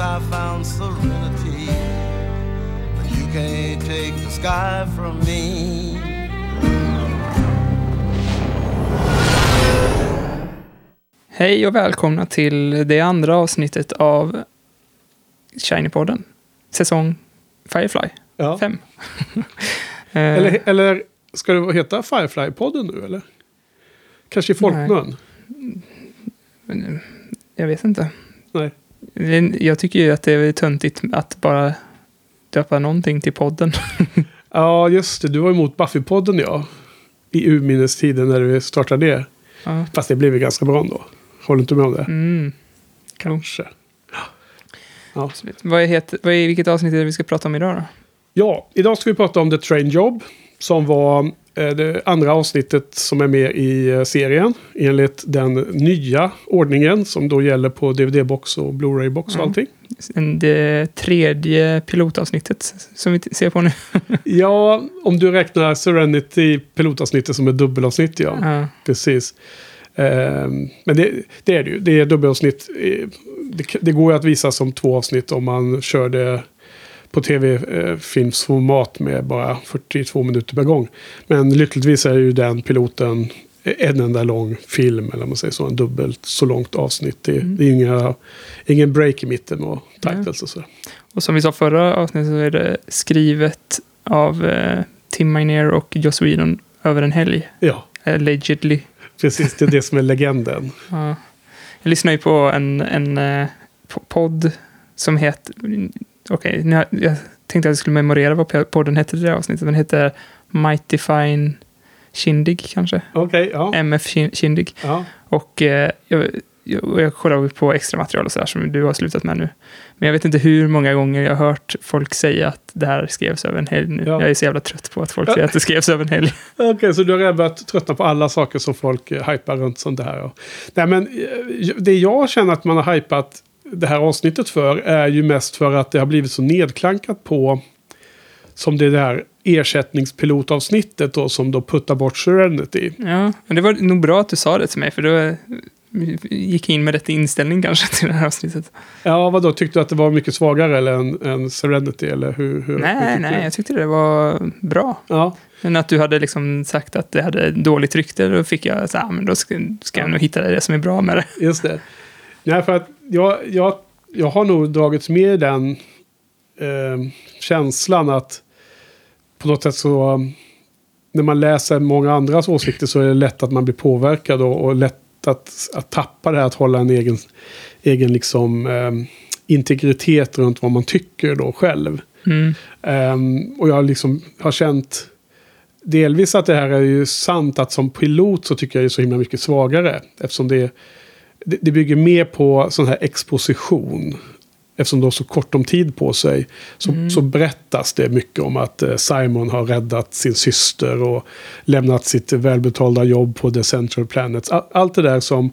I found serenity. But you can't take the sky from me. Hej och välkomna till det andra avsnittet av Shiny-podden. Säsong Firefly Ja. 5. Eller, eller ska det heta Firefly-podden nu eller? Kanske i folkmun? Jag vet inte. Nej. Jag tycker ju att det är töntigt att bara döpa någonting till podden. Ja, just det. Du var emot Buffy-podden ja. I urminnestiden när vi startade det. Ja. Fast det blev ju ganska bra ändå. Håller inte med om det? Mm. Kanske. Ja. absolut. Vad är, het, vad är, vilket avsnitt är det vi ska prata om idag då? ja, idag ska vi prata om The Train Job. Som var det andra avsnittet som är med i eh, serien. Enligt den nya ordningen som då gäller på DVD-box och Blu-ray-box och Ja. allting. En- Det tredje pilotavsnittet som vi ser på nu. Ja, om du räknar Serenity pilotavsnittet som ett dubbelavsnitt ja. Ja. Precis. Ehm, men det, det är det ju. Det är dubbelavsnitt. Eh, Det, det går ju att visa som två avsnitt om man kör det på tv-filmsformat med bara 42 minuter per gång. Men lyckligtvis är ju den piloten en enda lång film, eller man säger så, en dubbelt så långt avsnitt. Det, Mm. det är inga, ingen break i mitten och titles och så. Och som vi sa förra avsnittet så är det skrivet av eh, Tim Minear och Joss Whedon över en helg. Ja, Allegedly. precis. Det är det som är legenden. Ja. Jag lyssnar ju på en, en eh, po- podd som heter... Okej, har- jag tänkte att jag skulle memorera vad po- podden hette i det avsnittet. Den heter Mighty Fine Shindig kanske? Okej, ja. MF Shindig. ja. Och eh, jag, jag, jag kollar på extra material och sådär som du har slutat med nu. Men jag vet inte hur många gånger jag har hört folk säga att det här skrevs över en helg nu. Ja. Jag är så jävla trött på att folk säger att det skrevs över en helg. Okej, så du har redan börjat tröttna på alla saker som folk eh, hypar runt sånt här. Nej, men eh, det jag känner att man har hypat det här avsnittet för är ju mest för att det har blivit så nedklankat på som det där ersättningspilotavsnittet då som då puttar bort Serenity. Ja, men det var nog bra att du sa det till mig, för då eh, gick jag in med rätt inställning kanske till det här avsnittet. Ja, vad då Tyckte du att det var mycket svagare eller än, än Serenity? Eller hur, hur, hur nej, tyckte nej, du? jag tyckte det var bra. Ja, Men att du hade liksom sagt att det hade dåligt rykte, då fick jag så här, men då ska, ska jag nog hitta det som är bra med det. just det. Nej, för att jag, jag, jag har nog dragits med i den eh, känslan att på något sätt så um, när man läser många andras åsikter så är det lätt att man blir påverkad och, och lätt att, att tappa det här att hålla en egen, egen liksom, eh, integritet runt vad man tycker då själv. Mm. Ehm, och jag liksom har känt delvis att det här är ju sant att som pilot så tycker jag det är så himla mycket svagare. Eftersom det, det, det bygger mer på sån här exposition. Eftersom de har så kort om tid på sig. Så, så berättas det mycket om att eh, Simon har räddat sin syster och lämnat sitt välbetalda jobb på The Central Planets. All, allt det där som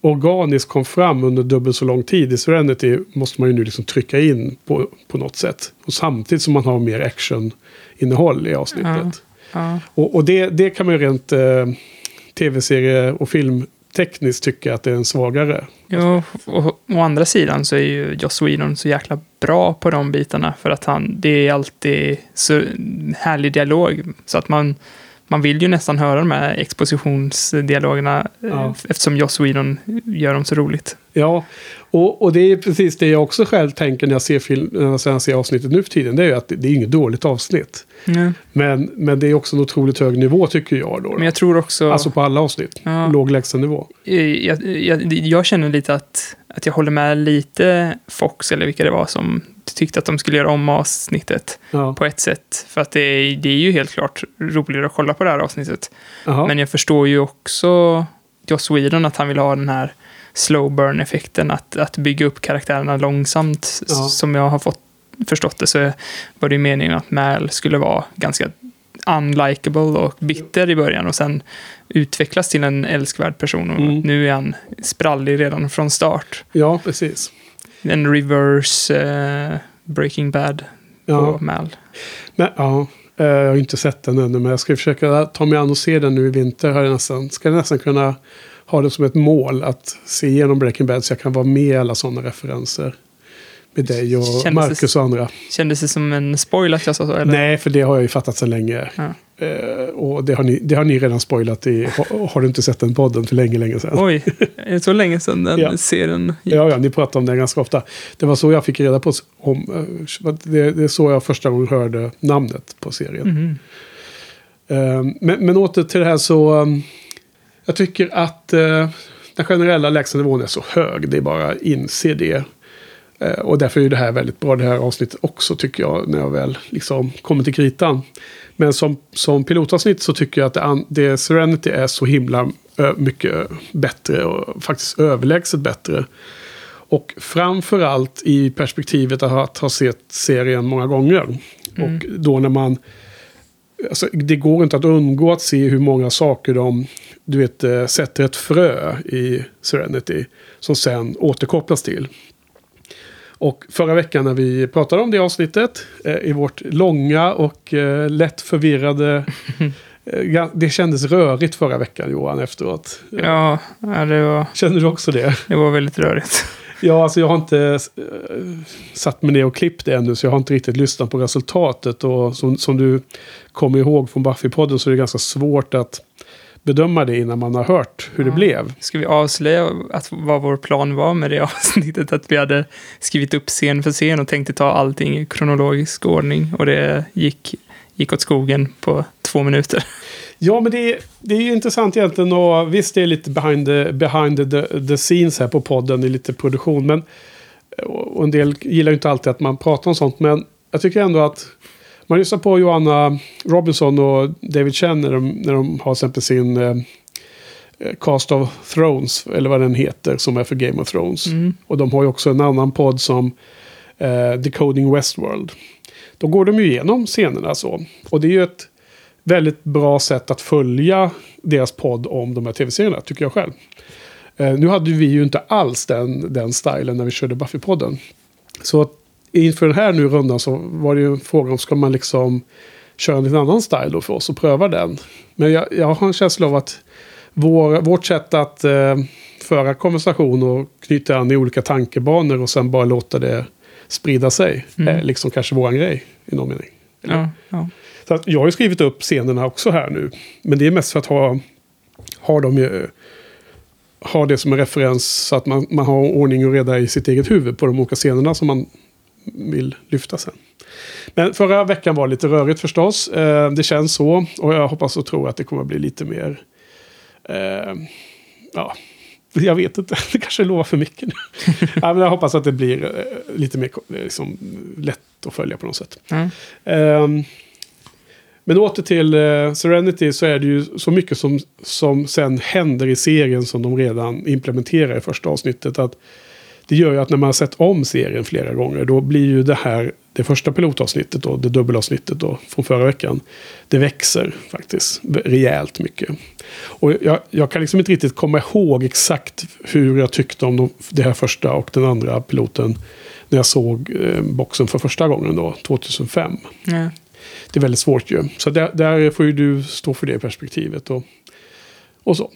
organiskt kom fram under dubbelt så lång tid i Serenity måste man ju nu liksom trycka in på, på något sätt. Och samtidigt som man har mer actioninnehåll i avsnittet. Ja. Och, och det, det kan man ju rent eh, tv-serie och tekniskt tycka att det är en svagare. Jo, och å andra sidan så är ju Joss Whedon så jäkla bra på de bitarna för att han, det är alltid så härlig dialog. Så att man, man vill ju nästan höra de här expositionsdialogerna eh, Ja. eftersom Joss Whedon gör dem så roligt. Ja, och, och det är precis det jag också själv tänker när jag ser, film, när jag ser avsnittet nu för tiden. Det är ju att det, det är inget dåligt avsnitt. Men, men det är också en otroligt hög nivå tycker jag. Då, Men jag tror också... Alltså på alla avsnitt. Ja. Låg lägstanivå. Eh, jag, jag, jag känner lite att, att jag håller med lite Fox, eller vilka det var, som tyckte att de skulle göra om avsnittet Ja. på ett sätt. För att det är, det är ju helt klart roligare att kolla på det här avsnittet. Jaha. Men jag förstår ju också Joss Whedon att han vill ha den här slow burn-effekten, att, att bygga upp karaktärerna långsamt. Ja. Som jag har fått förstått det så var det ju meningen att Mal skulle vara ganska unlikable och bitter i början och sen utvecklas till en älskvärd person. Och Mm. Nu är han sprallig redan från start. Ja, precis. En reverse eh, Breaking Bad på Ja, Mal. men, ja. Jag har inte sett den ännu, men jag ska försöka ta mig an och se den nu i vinter. Har jag nästan, ska jag nästan kunna ha det som ett mål att se igenom Breaking Bad så jag kan vara med i alla sådana referenser. Med dig och Kändes Marcus och andra. Kändes det som en spoil att jag sa så? Eller? Nej, för det har jag ju fattat sedan länge. Ja. Eh, och det har, ni, det har ni redan spoilat i, har, har du inte sett den podden för länge, länge sedan? Oj, är det så länge sedan den Ja. serien gick? Ja, ja, ni pratar om den ganska ofta. Det var så jag fick reda på om, eh, det, det är så jag första gången hörde namnet på serien. Eh, Men, men åter till det här så. um, Jag tycker att eh, den generella lägstanivån är så hög. Det är bara att inse det. Eh, Och därför är det här väldigt bra, det här avsnittet också tycker jag. När jag väl liksom kommer till kritan. Men som, som pilotavsnitt så tycker jag att det, det Serenity är så himla mycket bättre. Och faktiskt överlägset bättre. Och framförallt i perspektivet av att ha sett serien många gånger. Och då när man... Alltså, det går inte att undgå att se hur många saker de du vet, eh, sätter ett frö i Serenity. Som sen återkopplas till. Och förra veckan när vi pratade om det avsnittet. Eh, I vårt långa och eh, lätt förvirrade... eh, det kändes rörigt förra veckan Johan efteråt. Ja, ja det, var, Känner du också det? det var väldigt rörigt. Ja, alltså jag har inte eh, satt mig ner och klippt det ännu, så jag har inte riktigt lyssnat på resultatet. Och som, som du kommer ihåg från Buffy-podden så är det ganska svårt att bedöma det innan man har hört hur det Ja. blev. Ska vi avslöja att, vad vår plan var med det avsnittet? Att vi hade skrivit upp scen för scen och tänkte ta allting i kronologisk ordning. Och det gick, gick åt skogen på två minuter. Ja, men det är, det är ju intressant egentligen. Och visst, det är lite behind the, behind the, the scenes här på podden. Det är lite produktion. Men, och en del gillar ju inte alltid att man pratar om sånt. Men jag tycker ändå att man lyssnar på Joanna Robinson och David Chen när de, när de har till exempel sin eh, Cast of Thrones, eller vad den heter, som är för Game of Thrones. Mm. Och de har ju också en annan podd som eh, Decoding Westworld. Då går de ju igenom scenerna så. Och det är ju ett väldigt bra sätt att följa deras podd om de här tv-serierna, tycker jag själv. Eh, nu hade vi ju inte alls den, den stilen när vi körde Buffy-podden. Så att inför den här nu rundan så var det ju en fråga om ska man liksom köra en lite annan style då för oss och pröva den. Men jag, jag har en känsla av att vår, vårt sätt att eh, föra konversation och knyta an i olika tankebanor och sen bara låta det sprida sig Mm. är liksom kanske våran grej i någon mening. Ja, ja. Så att jag har ju skrivit upp scenerna också här nu. Men det är mest för att ha, ha, dem ju, ha det som en referens så att man, man har ordning och reda i sitt eget huvud på de olika scenerna som man vill lyfta sen. Men förra veckan var lite rörigt förstås. Eh, det känns så. Och jag hoppas och tror att det kommer bli lite mer... Eh, ja, jag vet inte. Det kanske lovar för mycket nu. ja, men jag hoppas att det blir eh, lite mer eh, liksom, lätt att följa på något sätt. Ja. Ehm, men åter till eh, Serenity så är det ju så mycket som, som sen händer i serien som de redan implementerar i första avsnittet. Att det gör ju att när man har sett om serien flera gånger då blir ju det här, det första pilotavsnittet då, det dubbelavsnittet då från förra veckan. Det växer faktiskt rejält mycket. Och jag, jag kan liksom inte riktigt komma ihåg exakt hur jag tyckte om de, det här första och den andra piloten. När jag såg eh, boxen för första gången då, 2005. Ja. Det är väldigt svårt ju. Så där, där får ju du stå för det perspektivet. Och, och så.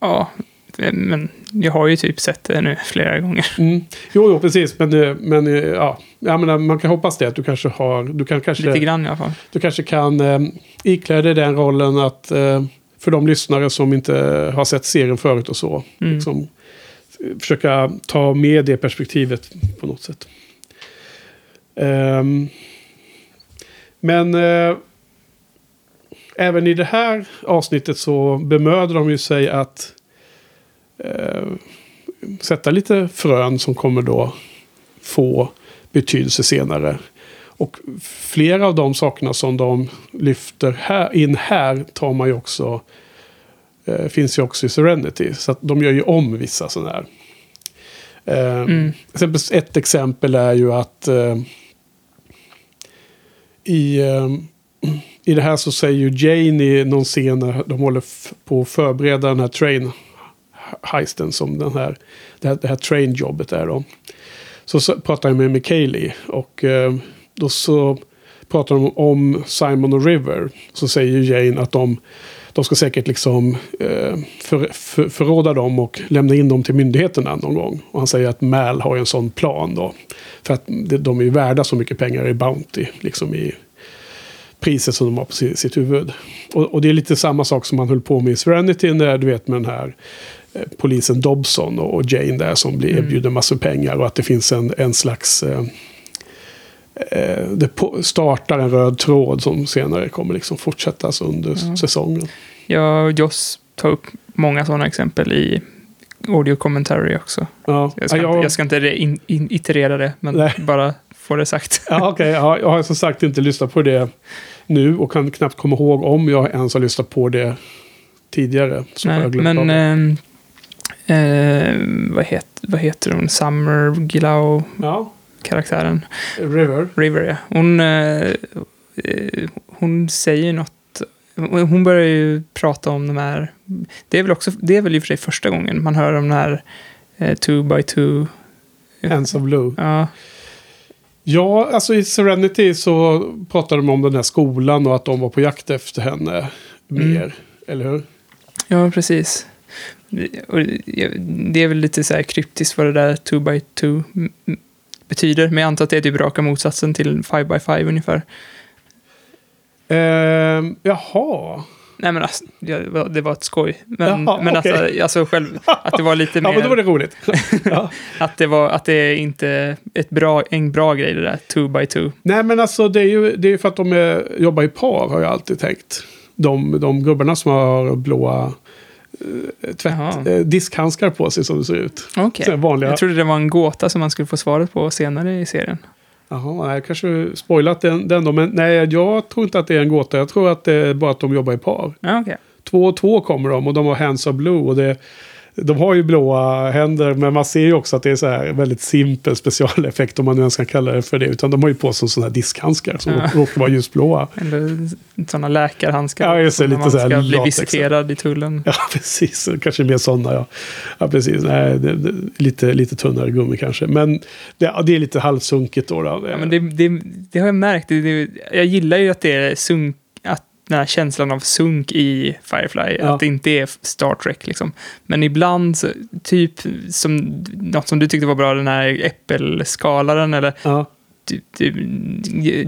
ja, men jag har ju typ sett det nu flera gånger. Mm. Jo, jo, precis. Men, eh, men eh, ja, jag menar, man kan hoppas det. Att du kanske har... Du, kan Lite kanske, grann i alla fall. du kanske kan eh, iklä dig den rollen att... Eh, för de lyssnare som inte har sett serien förut och så. Mm. Liksom, eh, försöka ta med det perspektivet på något sätt. Ehm, men eh, även i det här avsnittet så bemöder de ju sig att eh, sätta lite frön som kommer då få betydelse senare. Och flera av de sakerna som de lyfter här, in här tar man ju också, eh, finns ju också i Serenity. Så att de gör ju om vissa sådana här Eh, Mm. ett exempel är ju att eh, i, eh, i det här så säger ju Jane i någon scen när de håller på att förbereda den här train heisten som den här, det här, det här train-jobbet är då. Så, så pratar jag med Mikaeli och eh, då så pratar de om Simon och River. Så säger ju Jane att de, de ska säkert liksom eh, för, för, förråda dem och lämna in dem till myndigheterna någon gång. Och han säger att Mal har ju en sån plan då. För att de, är ju värda så mycket pengar i Bounty, liksom i priset som de har på sitt huvud. Och, och det är lite samma sak som man höll på med i Serenity när du vet med den här polisen Dobson och, Jane där som blir Mm. erbjuden massor pengar och att det finns en, en slags eh, eh, det startar en röd tråd som senare kommer liksom fortsättas under Ja. säsongen. Och Joss tar upp många sådana exempel i audio commentary också. Ja, Jag ska, ja, inte, jag, jag ska inte in, in, iterera det, men Nej. bara få det sagt. ja, okej, ja, jag har som sagt inte lyssnat på det nu och kan knappt komma ihåg om jag ens har lyssnat på det tidigare. Nej, men eh, vad, het, vad heter hon? Summer Glau Ja, karaktären River. River, ja. Hon, eh, eh, hon säger något. Hon börjar ju prata om de här. Det är väl också, det är väl i och för sig första gången man hör om den här eh, two by two. Hands of Blue. Ja, Ja, alltså i Serenity så pratade de om den här skolan och att de var på jakt efter henne mer. Mm. Eller hur? ja precis. Det är väl lite så här kryptiskt vad det där two by two m- m- betyder. Men jag antar att det är typ raka motsatsen till five by five ungefär. Ehm, jaha. Nej men alltså, det var- ett skoj. Men, Jaha, men okej. alltså, alltså själv, att det var lite mer... Ja, men då var det roligt. Att det, var, att det är inte ett bra, en bra grej det där, two by two. Nej, men alltså det är ju det är för att de är, jobbar i par har jag alltid tänkt. De, de gubbarna som har blåa tvätt, Jaha. eh, diskhandskar på sig som det ser ut. Här vanliga. Jag trodde det var en gåta som man skulle få svaret på senare i serien. Jaha, jag kanske spoilat den, den då. Men nej, jag tror inte att det är en gåta. Jag tror att det är bara att de jobbar i par. Okej. Två och två kommer de och de har Hands of Blue. Och det, de har ju blåa händer men man ser ju också att det är så här väldigt simpel specialeffekt om man nu ens kan kalla det för det. Utan de har ju på sig sådana här diskhandskar som Ja. råkar vara ljusblåa. Eller sådana läkarhandskar. Ja, just det, lite man så här ska bli visiterad i tullen. Ja, precis. Kanske mer sådana, ja. Ja, precis. Nej, det, det, lite, lite tunnare gummi kanske. Men det, det är lite halvsunkigt då. då. Ja, men det, det, har jag märkt. Jag gillar ju att det är sunk, att den här känslan av sunk i Firefly, Ja. att det inte är Star Trek liksom. Men ibland, så, typ som något som du tyckte var bra, den här äppelskalaren eller Ja, typ, typ,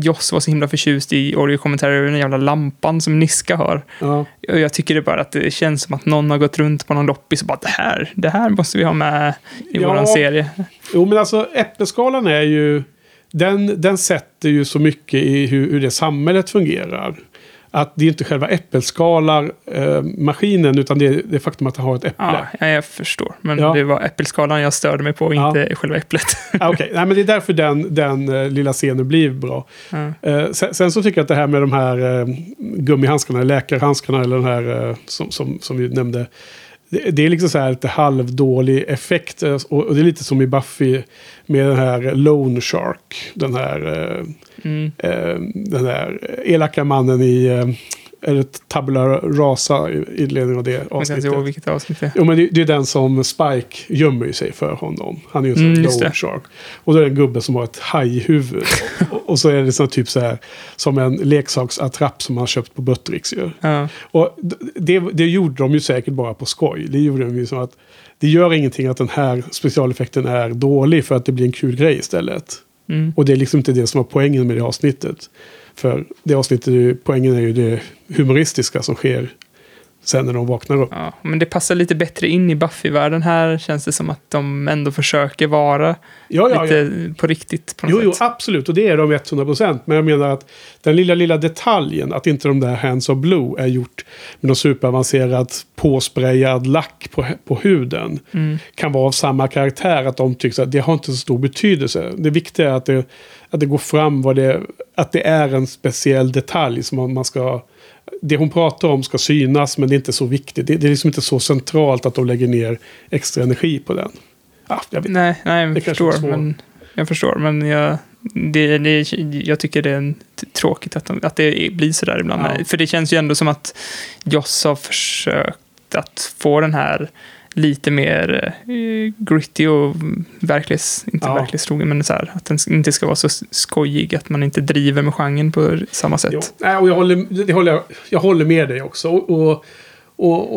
Joss var så himla förtjust i audio-kommentarer över den jävla lampan som Niska har. ja. Och jag tycker det bara att det känns som att någon har gått runt på någon loppis och bara det här, det här måste vi ha med i Ja. våran serie. Jo, men alltså äppelskalan är ju... Den, den sätter ju så mycket i hur, hur det samhället fungerar. Att det är inte själva äppelskalar eh, utan det är det faktum att det har ett äpple. Ja, ja, jag förstår. Men Ja. det var äppelskalan jag störde mig på, Ja. inte själva äpplet. Ah, Okej, Nej, men det är därför den, den eh, lilla scenen blir bra. Ja. Eh, sen, sen så tycker jag att det här med de här eh, gummihandskarna, läkarhandskarna eller den här som, som, som vi nämnde. Det, det är liksom så här lite halvdålig effekt. Och, och det är lite som i Buffy med den här Lone Shark. Den här, Mm. eh, den här elaka mannen i... Eh, eller Tabula Rasa i inledningen av det Jag kan inte avsnittet. avsnitt det är. Jo, men det, det är den som Spike gömmer sig för honom. Han är ju en sån Mm, det. shark. Och då är det en gubbe som har ett hajhuvud. och, och så är det sån typ så här som en leksaksattrapp som har köpt på Buttericks ju. Ja. Och det, det gjorde de ju säkert bara på skoj. Det gjorde de ju som att det gör ingenting att den här specialeffekten är dålig för att det blir en kul grej istället. Mm. Och det är liksom inte det som var poängen med det avsnittet. För det avsnittet, poängen är ju det humoristiska som sker sen när de vaknar upp. Ja, men det passar lite bättre in i Buffy-världen här. Känns det som att de ändå försöker vara Ja, ja, lite ja. på riktigt på något Jo, jo, sätt. absolut. Och det är de 100%. Men jag menar att den lilla, lilla detaljen, att inte de där Hands of Blue är gjort med någon superavancerad påsprayad lack på, på huden. Mm. Kan vara av samma karaktär, att de tycker att det har inte så stor betydelse. Det viktiga är att det, att det går fram vad det, att det är en speciell detalj som man- man ska... Det hon pratar om ska synas, men det är inte så viktigt. Det, det är liksom inte så centralt att de lägger ner extra energi på den. Ja, jag. Nej, nej jag förstår. Men, jag förstår, men jag, det, det, jag tycker det är tråkigt att, de, att det blir sådär ibland. Ja. För det känns ju ändå som att Joss har försökt att få den här lite mer eh, gritty och verklighets, inte Ja. verklighetstrogen, men så här, att den inte ska vara så skojig, att man inte driver med genren på samma sätt. Jo, nej, och jag håller, det håller, jag- jag håller med dig också. Och, och,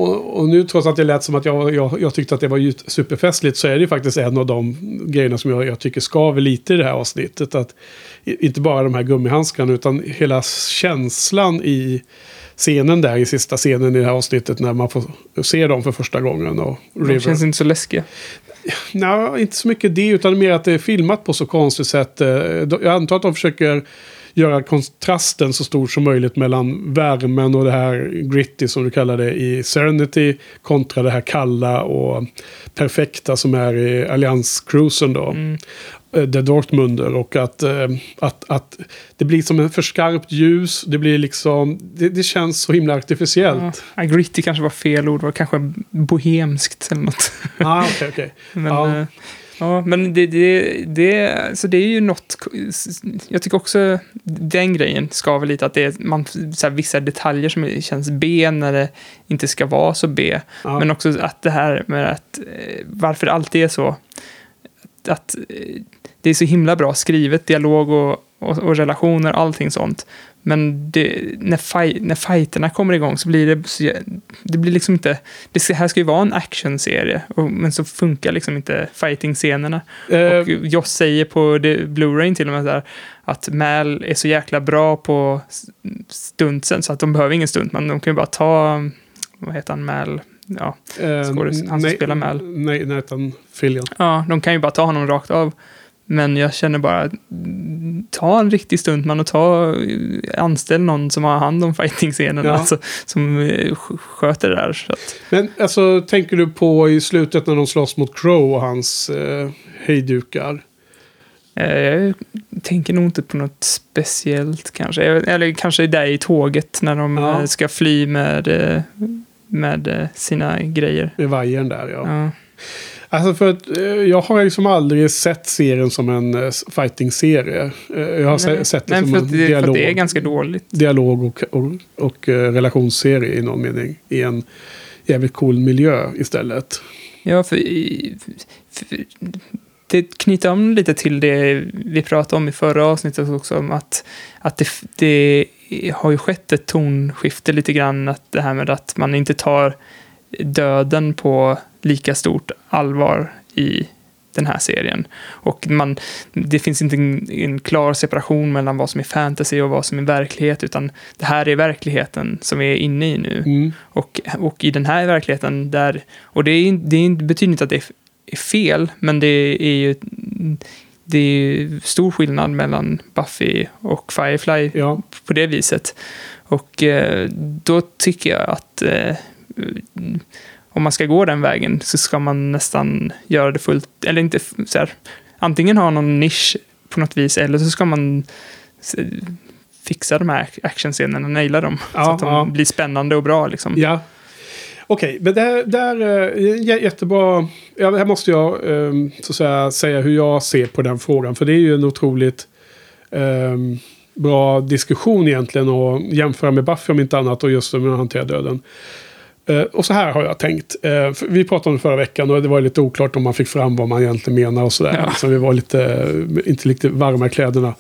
och, och, nu trots att det lät som att jag, jag, jag tyckte att det var superfestligt så är det faktiskt en av de grejerna som jag, jag tycker skaver lite i det här avsnittet. Att, inte bara de här gummihandskarna utan hela känslan i scenen där i sista scenen i det här avsnittet när man får se dem för första gången. Och De känns inte så läskiga. Nej, inte så mycket det, utan mer att det är filmat på så konstigt sätt. Eh, Jag antar att de försöker göra kontrasten så stor som möjligt mellan värmen och det här gritty som du kallar det i Serenity kontra det här kalla och perfekta som är i Allians-cruisen då. Mm. Eh, The Dortmunder och att, eh, att, att det blir som en för skarpt ljus. Det blir liksom, det, det känns så himla artificiellt. Ja, gritty kanske var fel ord, var kanske bohemskt eller något. Ah, okej, okej. Men, Ja. ja. ja, men det, det, det, så det är ju något... Jag tycker också den grejen skaver lite. Att det är man, så här, vissa detaljer som känns B när det inte ska vara så B. Ja. Men också att det här med att eh, varför det alltid är så. Att eh, det är så himla bra skrivet, dialog och, och, och relationer, allting sånt. Men det, när, faj, när fighterna kommer igång så blir det, så- det blir liksom inte, det ska, här ska ju vara en actionserie, och, men så funkar liksom inte fighting-scenerna. Eh, Och Joss säger på Blu-ray till och med där att Mal är så jäkla bra på stuntsen så att de behöver ingen stunt, men de kan ju bara ta, vad heter han, Mal, ja, Skådis- han som spelar Mal. Nej, Nathan Fillion. Ja, de kan ju bara ta honom rakt av. Men jag känner bara, ta en riktig stuntman och ta, anställ någon som har hand om fighting-scenerna, Ja. alltså, som eh, sk- sköter det där. Men alltså, tänker du på i slutet när de slåss mot Crow och hans eh, hejdukar? eh, jag tänker nog inte på något speciellt kanske. Eller kanske där i tåget när de Ja. eh, ska fly med, med sina grejer. Med vajern där, ja. Ja. Alltså för att eh, jag har liksom aldrig sett serien som en eh, fighting-serie. Eh, jag har Nej, sett det Nej, som för en det, för dialog, att det är ganska dåligt. dialog och, och, och relationsserie i någon mening. I en jävligt cool miljö istället. Ja, för, för det knyter an lite till det vi pratade om i förra avsnittet också, om att, att det, det har ju skett ett tonskifte lite grann, att det här med att man inte tar döden på lika stort allvar i den här serien. Och man, det finns inte en, en klar separation mellan vad som är fantasy och vad som är verklighet, utan det här är verkligheten som vi är inne i nu. Mm. Och, och i den här verkligheten, där, och det, är, det betyder inte att det är, är fel, men det är ju det är stor skillnad mellan Buffy och Firefly Ja, på det viset. Och eh, då tycker jag att eh, om man ska gå den vägen så ska man nästan göra det fullt, eller inte så här, antingen ha någon nisch på något vis, eller så ska man fixa de här actionscenerna, naila dem, Ja, så att de ja. blir spännande och bra liksom. ja. Okej, men där, där eh, jä- jättebra. Ja, här måste jag eh, så säga, säga hur jag ser på den frågan. För det är ju en otroligt eh, bra diskussion egentligen. Och jämföra med Buffy om inte annat och just hur man hanterar döden. Eh, och så här har jag tänkt. Eh, vi pratade om det förra veckan och det var lite oklart om man fick fram vad man egentligen menar och sådär. Ja. Så vi var lite, eh, inte riktigt varma i kläderna.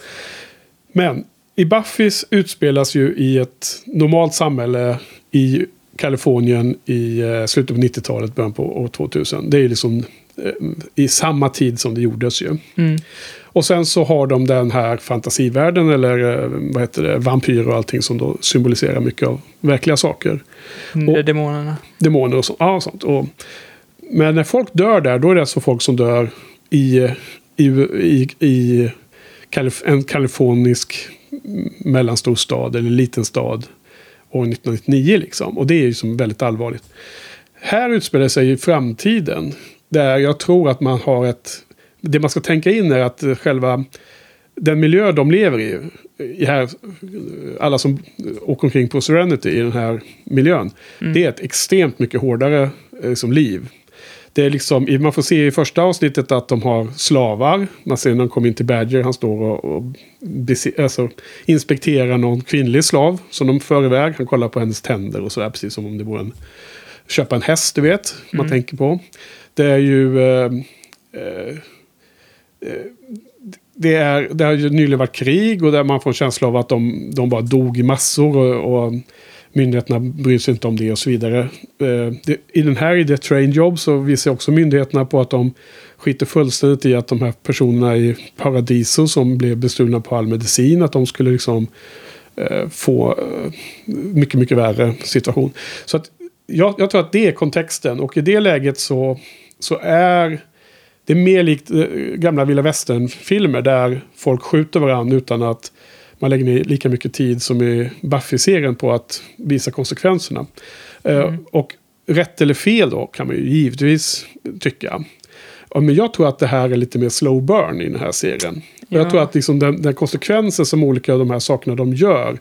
Men i Buffys utspelas ju i ett normalt samhälle i Kalifornien i slutet på 90-talet, början på år 2000. Det är ju liksom i samma tid som det gjordes ju. Mm. Och sen så har de den här fantasivärlden eller eh, vad heter det, vampyrer och allting som då symboliserar mycket av verkliga saker. Inre Och- demonerna. Demoner och, så, ja, sånt. Och, men när folk dör där, då är det alltså folk som dör i, i, i, i Kalif en kalifornisk mellanstor stad eller liten stad år 1999 liksom. Och det är ju som väldigt allvarligt. Här utspelar sig i framtiden. Där jag tror att man har ett... Det man ska tänka in är att själva den miljö de lever i, i här, alla som åker omkring på Serenity i den här miljön, det är ett extremt mycket hårdare eh, som liv. det är liksom, man får se i första avsnittet att de har slavar. Man ser när de kommer in till Badger, han står och, och alltså, inspekterar någon kvinnlig slav som de för iväg. Han kollar på hennes tänder och sådär, precis som om det vore en... Köpa en häst, du vet, man tänker på. Det är ju... Eh, eh, det, är, det har ju nyligen varit krig och där man får en känsla av att de, de bara dog i massor och, och myndigheterna bryr sig inte om det och så vidare. Eh, I den här, i The Train Job, så visar också myndigheterna på att de skiter fullständigt i att de här personerna i Paradiso som blev bestulna på all medicin, att de skulle liksom eh, få eh, mycket, mycket värre situation. Så att jag, jag tror att det är kontexten och i det läget så, så är det är mer likt eh, gamla vilda västern-filmer där folk skjuter varandra utan att man lägger ner lika mycket tid som i Buffy-serien på att visa konsekvenserna. Eh, och rätt eller fel då kan man ju givetvis tycka. Ja, men jag tror att det här är lite mer slow burn i den här serien. Och Jag Ja. tror att liksom den, den konsekvensen som olika av de här sakerna de gör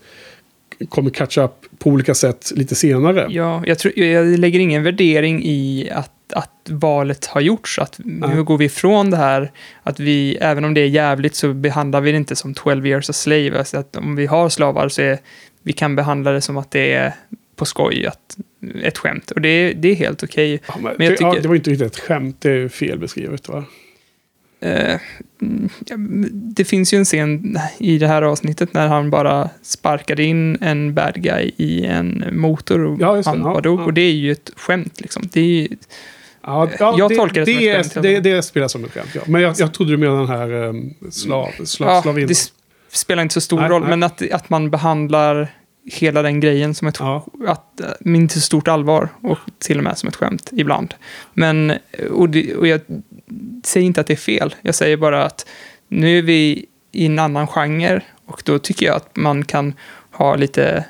kommer catch up på olika sätt lite senare. Ja, jag, tror, jag lägger ingen värdering i att, att valet har gjorts. Att hur går vi ifrån det här? Att vi, även om det är jävligt så behandlar vi det inte som 12 years a slave. Alltså att om vi har slavar så är, vi kan behandla det som att det är på skoj, att, ett skämt. Och det, det är helt okej. Ja, men, Men jag ja, det var inte riktigt ett skämt, det är fel beskrivet va? Eh, mm, ja, det finns ju en scen i det här avsnittet när han bara sparkade in en bad guy i en motor och Ja, han Ja, ja. Och det är ju ett skämt liksom. Det är ju, Ja, ja, Jag tolkar det som ett skämt, Det, det spelar som ett skämt, ja. Men jag, jag trodde du menade den här um, slav, slav, ja, slavinnan. det spelar inte så stor Nej, roll, nej. men att, att man behandlar hela den grejen som ett Ja. att, eh, med inte så stort allvar och till och med som ett skämt ibland. Men, och, det, och jag säger inte att det är fel, jag säger bara att nu är vi i en annan genre och då tycker jag att man kan ha lite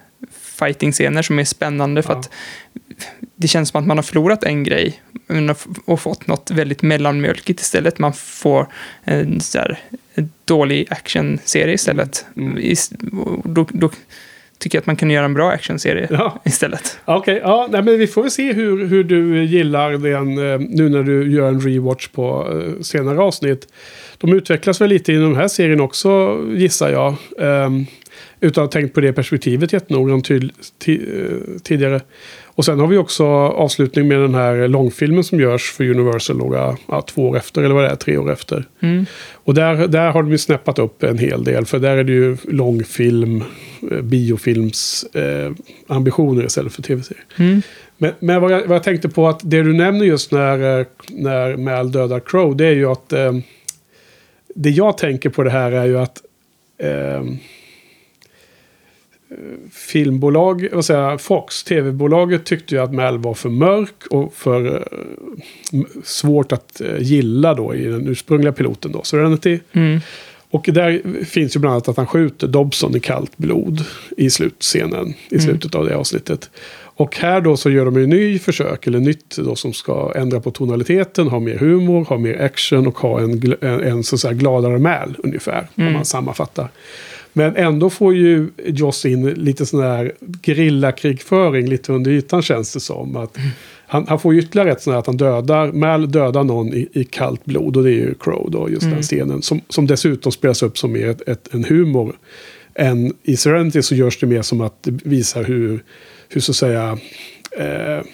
fighting-scener som är spännande för Ja. att det känns som att man har förlorat en grej och fått något väldigt mellanmjölkigt istället. Man får en, så här, en dålig actionserie istället. Mm. Och Då, då tycker jag att man kan göra en bra actionserie Ja. istället. Okej, ja, nej, men vi får se hur, hur du gillar den eh, nu när du gör en rewatch på eh, senare avsnitt. De utvecklas väl lite i den här serien också, gissar jag. Um, utan att ha tänkt på det perspektivet jättenoggrant eh, tidigare. Och sen har vi också avslutning med den här långfilmen som görs för Universal några, ja, två år efter, eller vad det är, tre år efter. Mm. Och där, där har de ju snäppat upp en hel del. För där är det ju långfilm, eh, biofilms eh, ambitioner istället för tv-serier. Mm. Men, men vad, jag, vad jag tänkte på att det du nämner just när, eh, när Mal dödar Crow. Det är ju att eh, det jag tänker på det här är ju att eh, filmbolag, vad säger Fox, tv-bolaget tyckte ju att Mal var för mörk och för eh, svårt att eh, gilla då i den ursprungliga piloten då, Serenity. Mm. Och där finns ju bland annat att han skjuter Dobson i kallt blod i slutscenen, i Mm. slutet av det avsnittet. Och här då så gör de en ny försök, eller nytt då som ska ändra på tonaliteten, ha mer humor, ha mer action och ha en, en, en så att säga gladare Mal ungefär, om Mm. man sammanfattar. Men ändå får ju Joss in lite sån här grillakrigföring lite under ytan känns det som. Att han, han får ytterligare ett sånt här att han dödar, Mal dödar någon i, i kallt blod och det är ju Crow då, just den scenen. Som, som dessutom spelas upp som mer ett, ett, en humor. Än i Serenity så görs det mer som att det visar hur, hur så att säga, eh,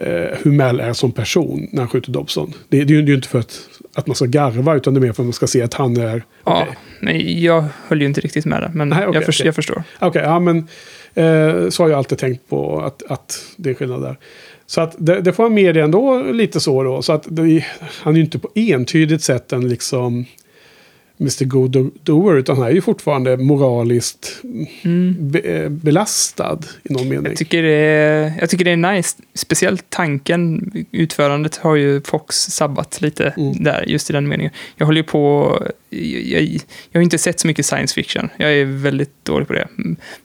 eh, hur Mal är som person när han skjuter Dobson. Det, det är ju det är ju inte för att, att man ska garva utan det är mer för att man ska se att han är... Ja, nej, jag höll ju inte riktigt med det, men Nej, okej, jag, förs- okej. jag förstår. Okej, ja men eh, så har jag alltid tänkt på att, att det är skillnad där. Så att det, det får vara med det ändå lite så då. Så att det, han är ju inte på entydigt sätt en liksom Mr. Good Do- Doer, utan han är ju fortfarande moraliskt be, eh, belastad i någon mening. Mm. Jag tycker, det är, jag tycker det är nice. Speciellt tanken, utförandet har ju Fox sabbat lite Mm. där, just i den meningen. Jag håller ju på... Jag, jag, har inte sett så mycket science fiction. Jag är väldigt dålig på det.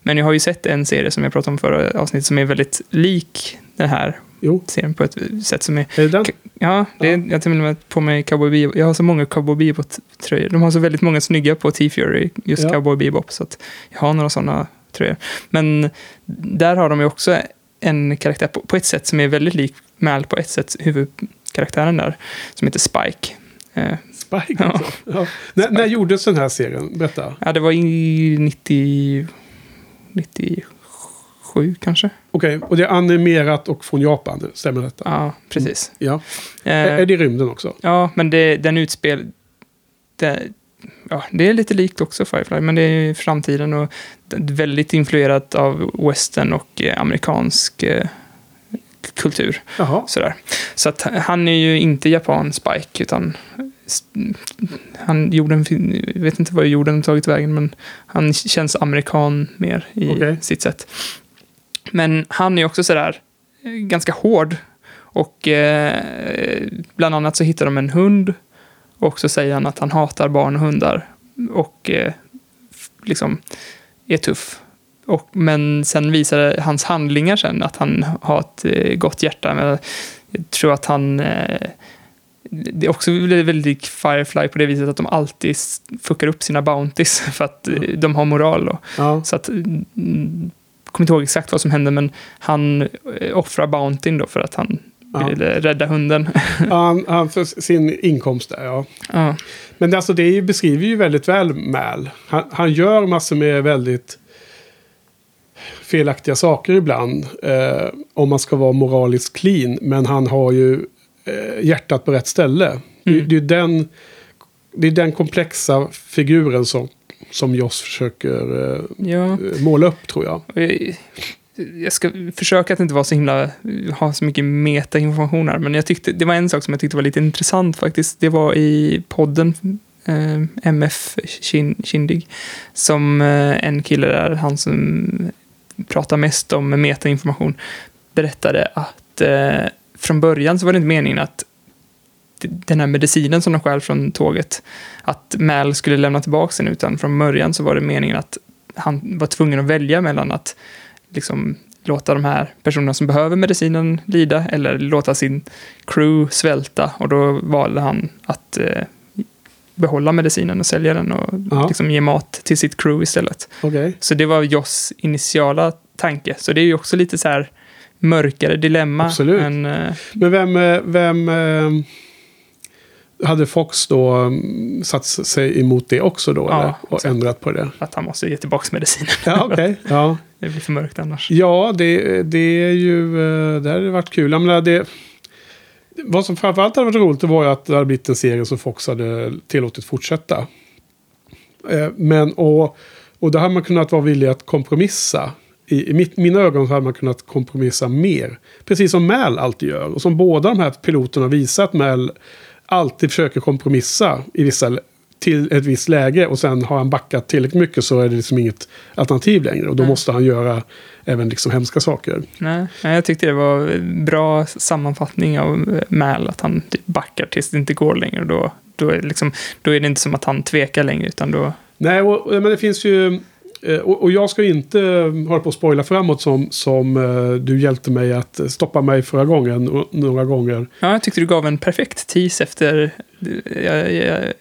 Men jag har ju sett en serie som jag pratade om förra avsnittet som är väldigt lik den här serien på ett sätt som är... är det den? Ja, det är, jag har till och med på mig Cowboy Bebop. Jag har så många Cowboy Bebop-tröjor. De har så väldigt många snygga på T-Fury, just Ja. Cowboy Bebop. Så att jag har några sådana tröjor. Men där har de ju också en karaktär på, på ett sätt som är väldigt lik Mal på ett sätt, karaktären där, som heter Spike. Eh, Spike alltså. Ja. När, när gjordes den här serien? Berätta. ja, det var i 90, 97 kanske. Okej, och det är animerat och från Japan, stämmer detta? Ja, precis. Ja. Eh, Är det i rymden också? Ja, men det, den utspel... Det, ja, det är lite likt också Firefly, men det är i framtiden och väldigt influerat av western och eh, amerikansk eh, kultur. Jaha. Sådär. Så att han är ju inte japan Spike, utan han gjorde en film, jag vet inte vad jorden har tagit vägen, men han känns amerikan mer i Okej. sitt sätt. Men han är också sådär eh, ganska hård. Och eh, bland annat så hittar de en hund. Och så säger han att han hatar barn och hundar. Och eh, liksom är tuff. Och, men sen visar hans handlingar sen att han har ett eh, gott hjärta. Men jag tror att han... Eh, det är också väldigt Firefly på det viset att de alltid fuckar upp sina bounties för att eh, de har moral. Och, Ja. så att, mm, kommer inte ihåg exakt vad som hände, men han eh, offrar Bountyn då för att han Ja. ville rädda hunden. Han, han för sin inkomst där, ja. ja. Men det, alltså, det beskriver ju väldigt väl Mal. Han, han gör massor med väldigt felaktiga saker ibland. Eh, om man ska vara moraliskt clean. Men han har ju eh, hjärtat på rätt ställe. Det, Mm. det, är den, det är den komplexa figuren som, som Joss försöker eh, ja. måla upp, tror jag. Jag- Jag ska försöka att inte vara så himla, ha så mycket metainformation här, men jag tyckte, det var en sak som jag tyckte var lite intressant faktiskt. Det var i podden eh, MF Kin- Kindig, som eh, en kille där, han som pratar mest om metainformation, berättade att eh, från början så var det inte meningen att den här medicinen som de stjäl från tåget, att Mal skulle lämna tillbaka den, utan från början så var det meningen att han var tvungen att välja mellan att liksom låta de här personerna som behöver medicinen lida eller låta sin crew svälta. Och då valde han att eh, behålla medicinen och sälja den och Ja. liksom ge mat till sitt crew istället. Okej. Så det var Joss initiala tanke. Så det är ju också lite så här mörkare dilemma. Absolut. än, eh, Men vem, eh, vem eh, hade Fox då mm, satt sig emot det också då? Ja, eller? Och exakt. ändrat på det? att han måste ge tillbaka medicinen. Ja, okej. Ja. det blir för mörkt annars. Ja, det, det är ju... eh, Det hade varit kul. Jag menar, det, vad som framförallt hade varit roligt var ju att det hade blivit en serie som Fox hade tillåtit fortsätta. Eh, Men, och, och då hade man kunnat vara villig att kompromissa. I, i mitt, mina ögon så hade man kunnat kompromissa mer. Precis som Mal alltid gör. Och som båda de här piloterna visar att Mal alltid försöker kompromissa i vissa, till ett visst läge. Och sen har han backat tillräckligt mycket så är det liksom inget alternativ längre. Och då Nej. måste han göra även liksom hemska saker. Nej, jag tyckte det var bra sammanfattning av eh, Mal, att han typ backar tills det inte går längre. Och då, då, är det liksom, då är det inte som att han tvekar längre, utan då... Nej, och, men det finns ju... eh, Och, och jag ska inte eh, hålla på att spoila framåt som, som eh, du hjälpte mig att stoppa mig förra gången. Några gånger. Ja, jag tyckte du gav en perfekt tease efter jag, jag,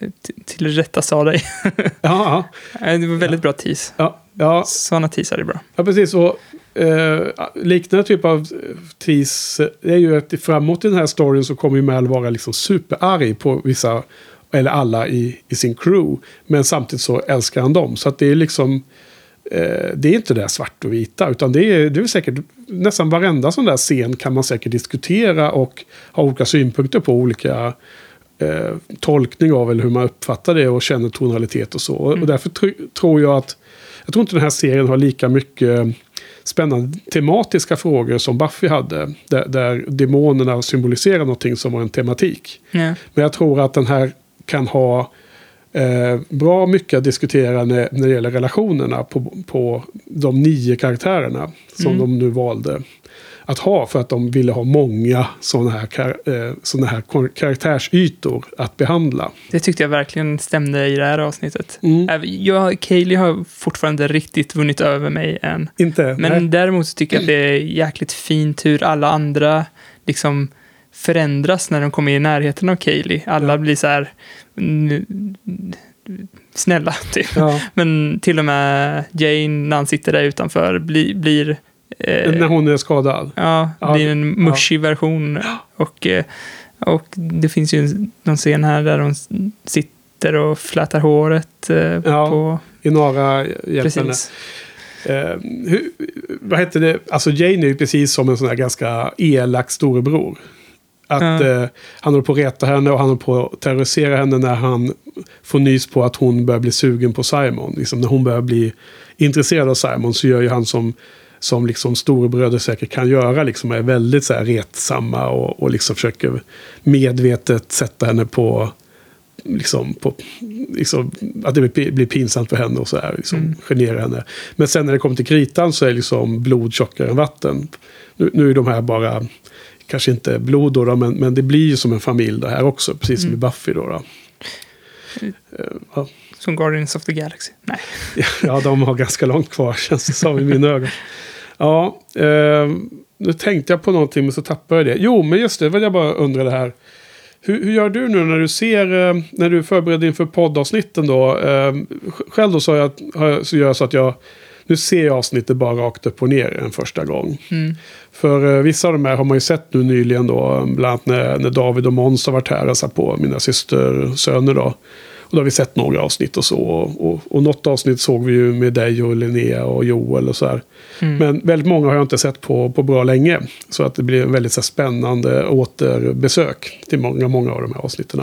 till rätta sa dig. Ja, det var väldigt bra tease. ja, ja, Sådana teasar är bra. ja precis. Och, eh, liknande typ av tease är ju att framåt i den här storyn så kommer ju Mal vara liksom superarg på vissa, eller alla i, i sin crew. Men samtidigt så älskar han dem. Så att det är liksom... Eh, det är inte det svart och vita, utan det är, det är säkert nästan varenda sån där scen kan man säkert diskutera och ha olika synpunkter på olika eh, tolkning av eller hur man uppfattar det och känner tonalitet och så. Och- Och därför tr- tror jag att jag tror inte den här serien har lika mycket spännande tematiska frågor som Buffy hade. Där, där demonerna symboliserar någonting som var en tematik. Ja. Men jag tror att den här kan ha eh, bra mycket att diskutera när, när det gäller relationerna på, på de nio karaktärerna som Mm. de nu valde att ha för att de ville ha många sådana här, kar, eh, såna här kar- karaktärsytor att behandla. Det tyckte jag verkligen stämde i det här avsnittet. Mm. Jag, Kaeli har fortfarande riktigt vunnit över mig än. Inte? Men nej. däremot tycker jag att det är jäkligt fint hur alla andra liksom förändras när de kommer i närheten av Kaeli. Alla Ja. blir så här mm, snälla, typ. Ja. Men till och med Jane, när han sitter där utanför, blir, blir eh, När hon är skadad. ja, Ja, blir en mushig version. Och eh, Och det finns ju någon scen här där de sitter och flätar håret eh, på... Inara hjälper henne. Precis. Eh, hur, vad heter det? Alltså Jane är ju precis som en sån här ganska elak storebror. Att Ja. eh, han håller på att reta henne och han håller på att terrorisera henne när han får nys på att hon börjar bli sugen på Simon. Liksom när hon börjar bli intresserad av Simon så gör ju han som, som liksom storebröder säkert kan göra. Liksom är väldigt så här retsamma och, och liksom försöker medvetet sätta henne på liksom, på, liksom, att det blir, blir pinsamt för henne och så här, liksom, Mm. genera henne. Men sen när det kommer till kritan så är liksom blod tjockare än vatten. Nu, nu är de här bara, kanske inte blod då, då men, men det blir ju som en familj det här också, precis som i Mm. Buffy då. då. Eh, ja. Som Guardians of the Galaxy. Nej. Ja, de har ganska långt kvar känns det som i mina ögon. Ja, eh, nu tänkte jag på någonting men så tappade jag det. Jo, men just det, vad jag bara undrade här. Hur, hur gör du nu när du ser, eh, när du förbereder inför poddavsnitten då? Eh, sj- själv då så, jag, så gör jag så att jag, nu ser jag avsnittet bara rakt upp och ner en första gång. Mm. För eh, vissa av de här har man ju sett nu nyligen då, bland annat när, när David och Måns har varit här och hälsat på mina systersöner då. Och då har vi sett några avsnitt och så. Och, och, och något avsnitt såg vi ju med dig och Linnea och Joel och så här. Mm. Men väldigt många har jag inte sett på, på bra länge. Så att det blir en väldigt så här, spännande återbesök till många, många av de här avsnitten.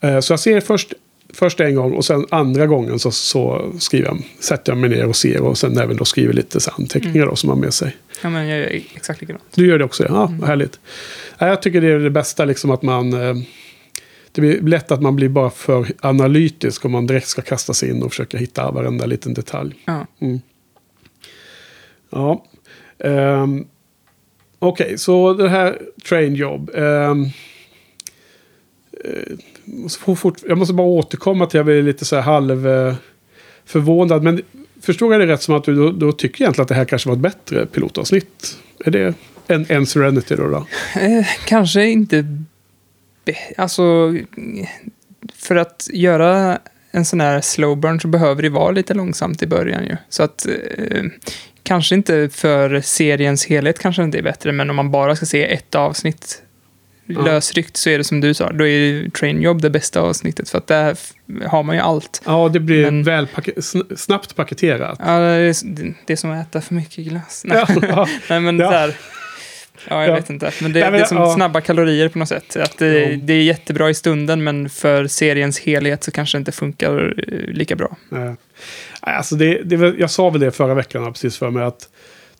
Eh, så jag ser först, först en gång och sen andra gången så, så skriver jag, sätter jag mig ner och ser och sen även då skriver lite så anteckningar då, som man har med sig. Ja, men jag gör exakt likadant. Du gör det också? Ja, vad härligt. Ja, Jag tycker det är det bästa, liksom att man... eh, Det blir lätt att man blir bara för analytisk om man direkt ska kasta sig in och försöka hitta varenda liten detalj. Ja. Mm. Ja. Um, Okej, så det här train job. Um, måste fort, jag måste bara återkomma till, att jag blir lite så här halv eh, förvånad. Men förstår jag det rätt som att du då, då tycker egentligen att det här kanske var ett bättre pilotavsnitt? Är det en, en Serenity då? då? Eh, kanske inte... Alltså, för att göra en sån här slow burn så behöver det vara lite långsamt i början ju. Så att eh, kanske inte för seriens helhet kanske inte är bättre, men om man bara ska se ett avsnitt Ja. lösryckt så är det som du sa, då är ju Train Job det bästa avsnittet för att där har man ju allt. Ja, det blir Men- väl pake- sn- snabbt paketerat. Ja, det, är, det är som att äta för mycket glass. Nej, Ja. Nej men Ja. där. Ja, jag Ja. vet inte. Men det, Nej, men det är som ja. snabba kalorier på något sätt. Att det, Ja. det är jättebra i stunden, men för seriens helhet så kanske det inte funkar eh, lika bra. Nej. Alltså det, det, jag sa väl det förra veckan precis för mig att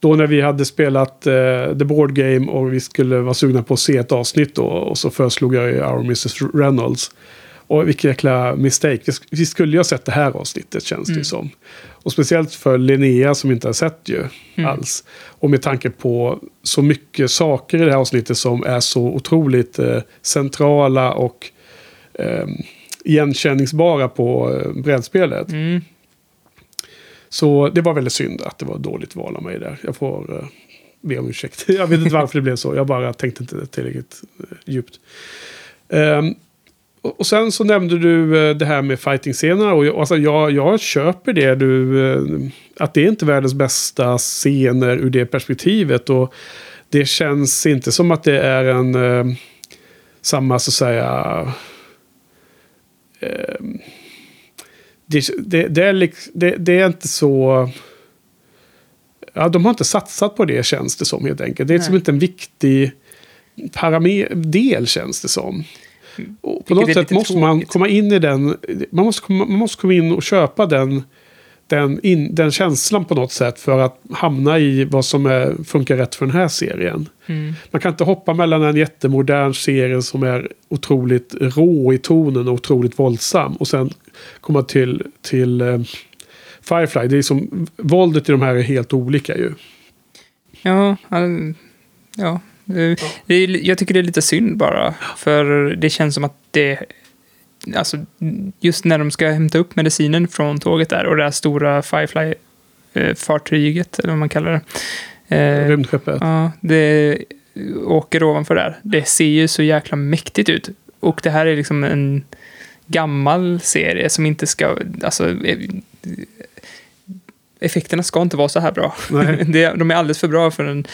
då när vi hade spelat eh, The Board Game och vi skulle vara sugna på att se ett avsnitt då och så föreslog jag ju Our Mrs Reynolds. Och vilken jäkla mistake. Vi sk- Vi skulle ju ha sett det här avsnittet känns det ju Mm. som. Och speciellt för Linnea som inte har sett ju Mm. alls. Och med tanke på så mycket saker i det här avsnittet som är så otroligt eh, centrala och eh, igenkänningsbara på eh, brädspelet. Mm. Så det var väldigt synd att det var dåligt val av mig där. Jag får uh, be om ursäkt. Jag vet inte varför det blev så. Jag bara tänkte inte tillräckligt uh, djupt. Um, och, sen så nämnde du eh, det här med fighting-scenerna. Och jag, alltså jag, jag köper det. Du, att det är inte världens bästa scener ur det perspektivet. Och det känns inte som att det är en eh, samma så att säga... Eh, det, det, det, är liksom, det, är inte så... Ja, de har inte satsat på det känns det som helt enkelt. Det är liksom inte en viktig del känns det som. Och på något sätt måste man komma in i den. Man måste komma, man måste komma in och köpa den, den, in, den känslan på något sätt för att hamna i vad som är, funkar rätt för den här serien. Mm. Man kan inte hoppa mellan en jättemodern serie som är otroligt rå i tonen och otroligt våldsam och sen komma till, till eh, Firefly. Det är som, våldet i de här är helt olika ju. Ja, ja, ja. Det, det är, jag tycker det är lite synd bara. För det känns som att det... Alltså, just när de ska hämta upp medicinen från tåget där och det här stora Firefly-fartyget, eller vad man kallar det. Eh, Rymdskeppet. Ja, det åker ovanför där. Det ser ju så jäkla mäktigt ut. Och det här är liksom en gammal serie som inte ska... Alltså, eh, effekterna ska inte vara så här bra. Nej. De är alldeles för bra för en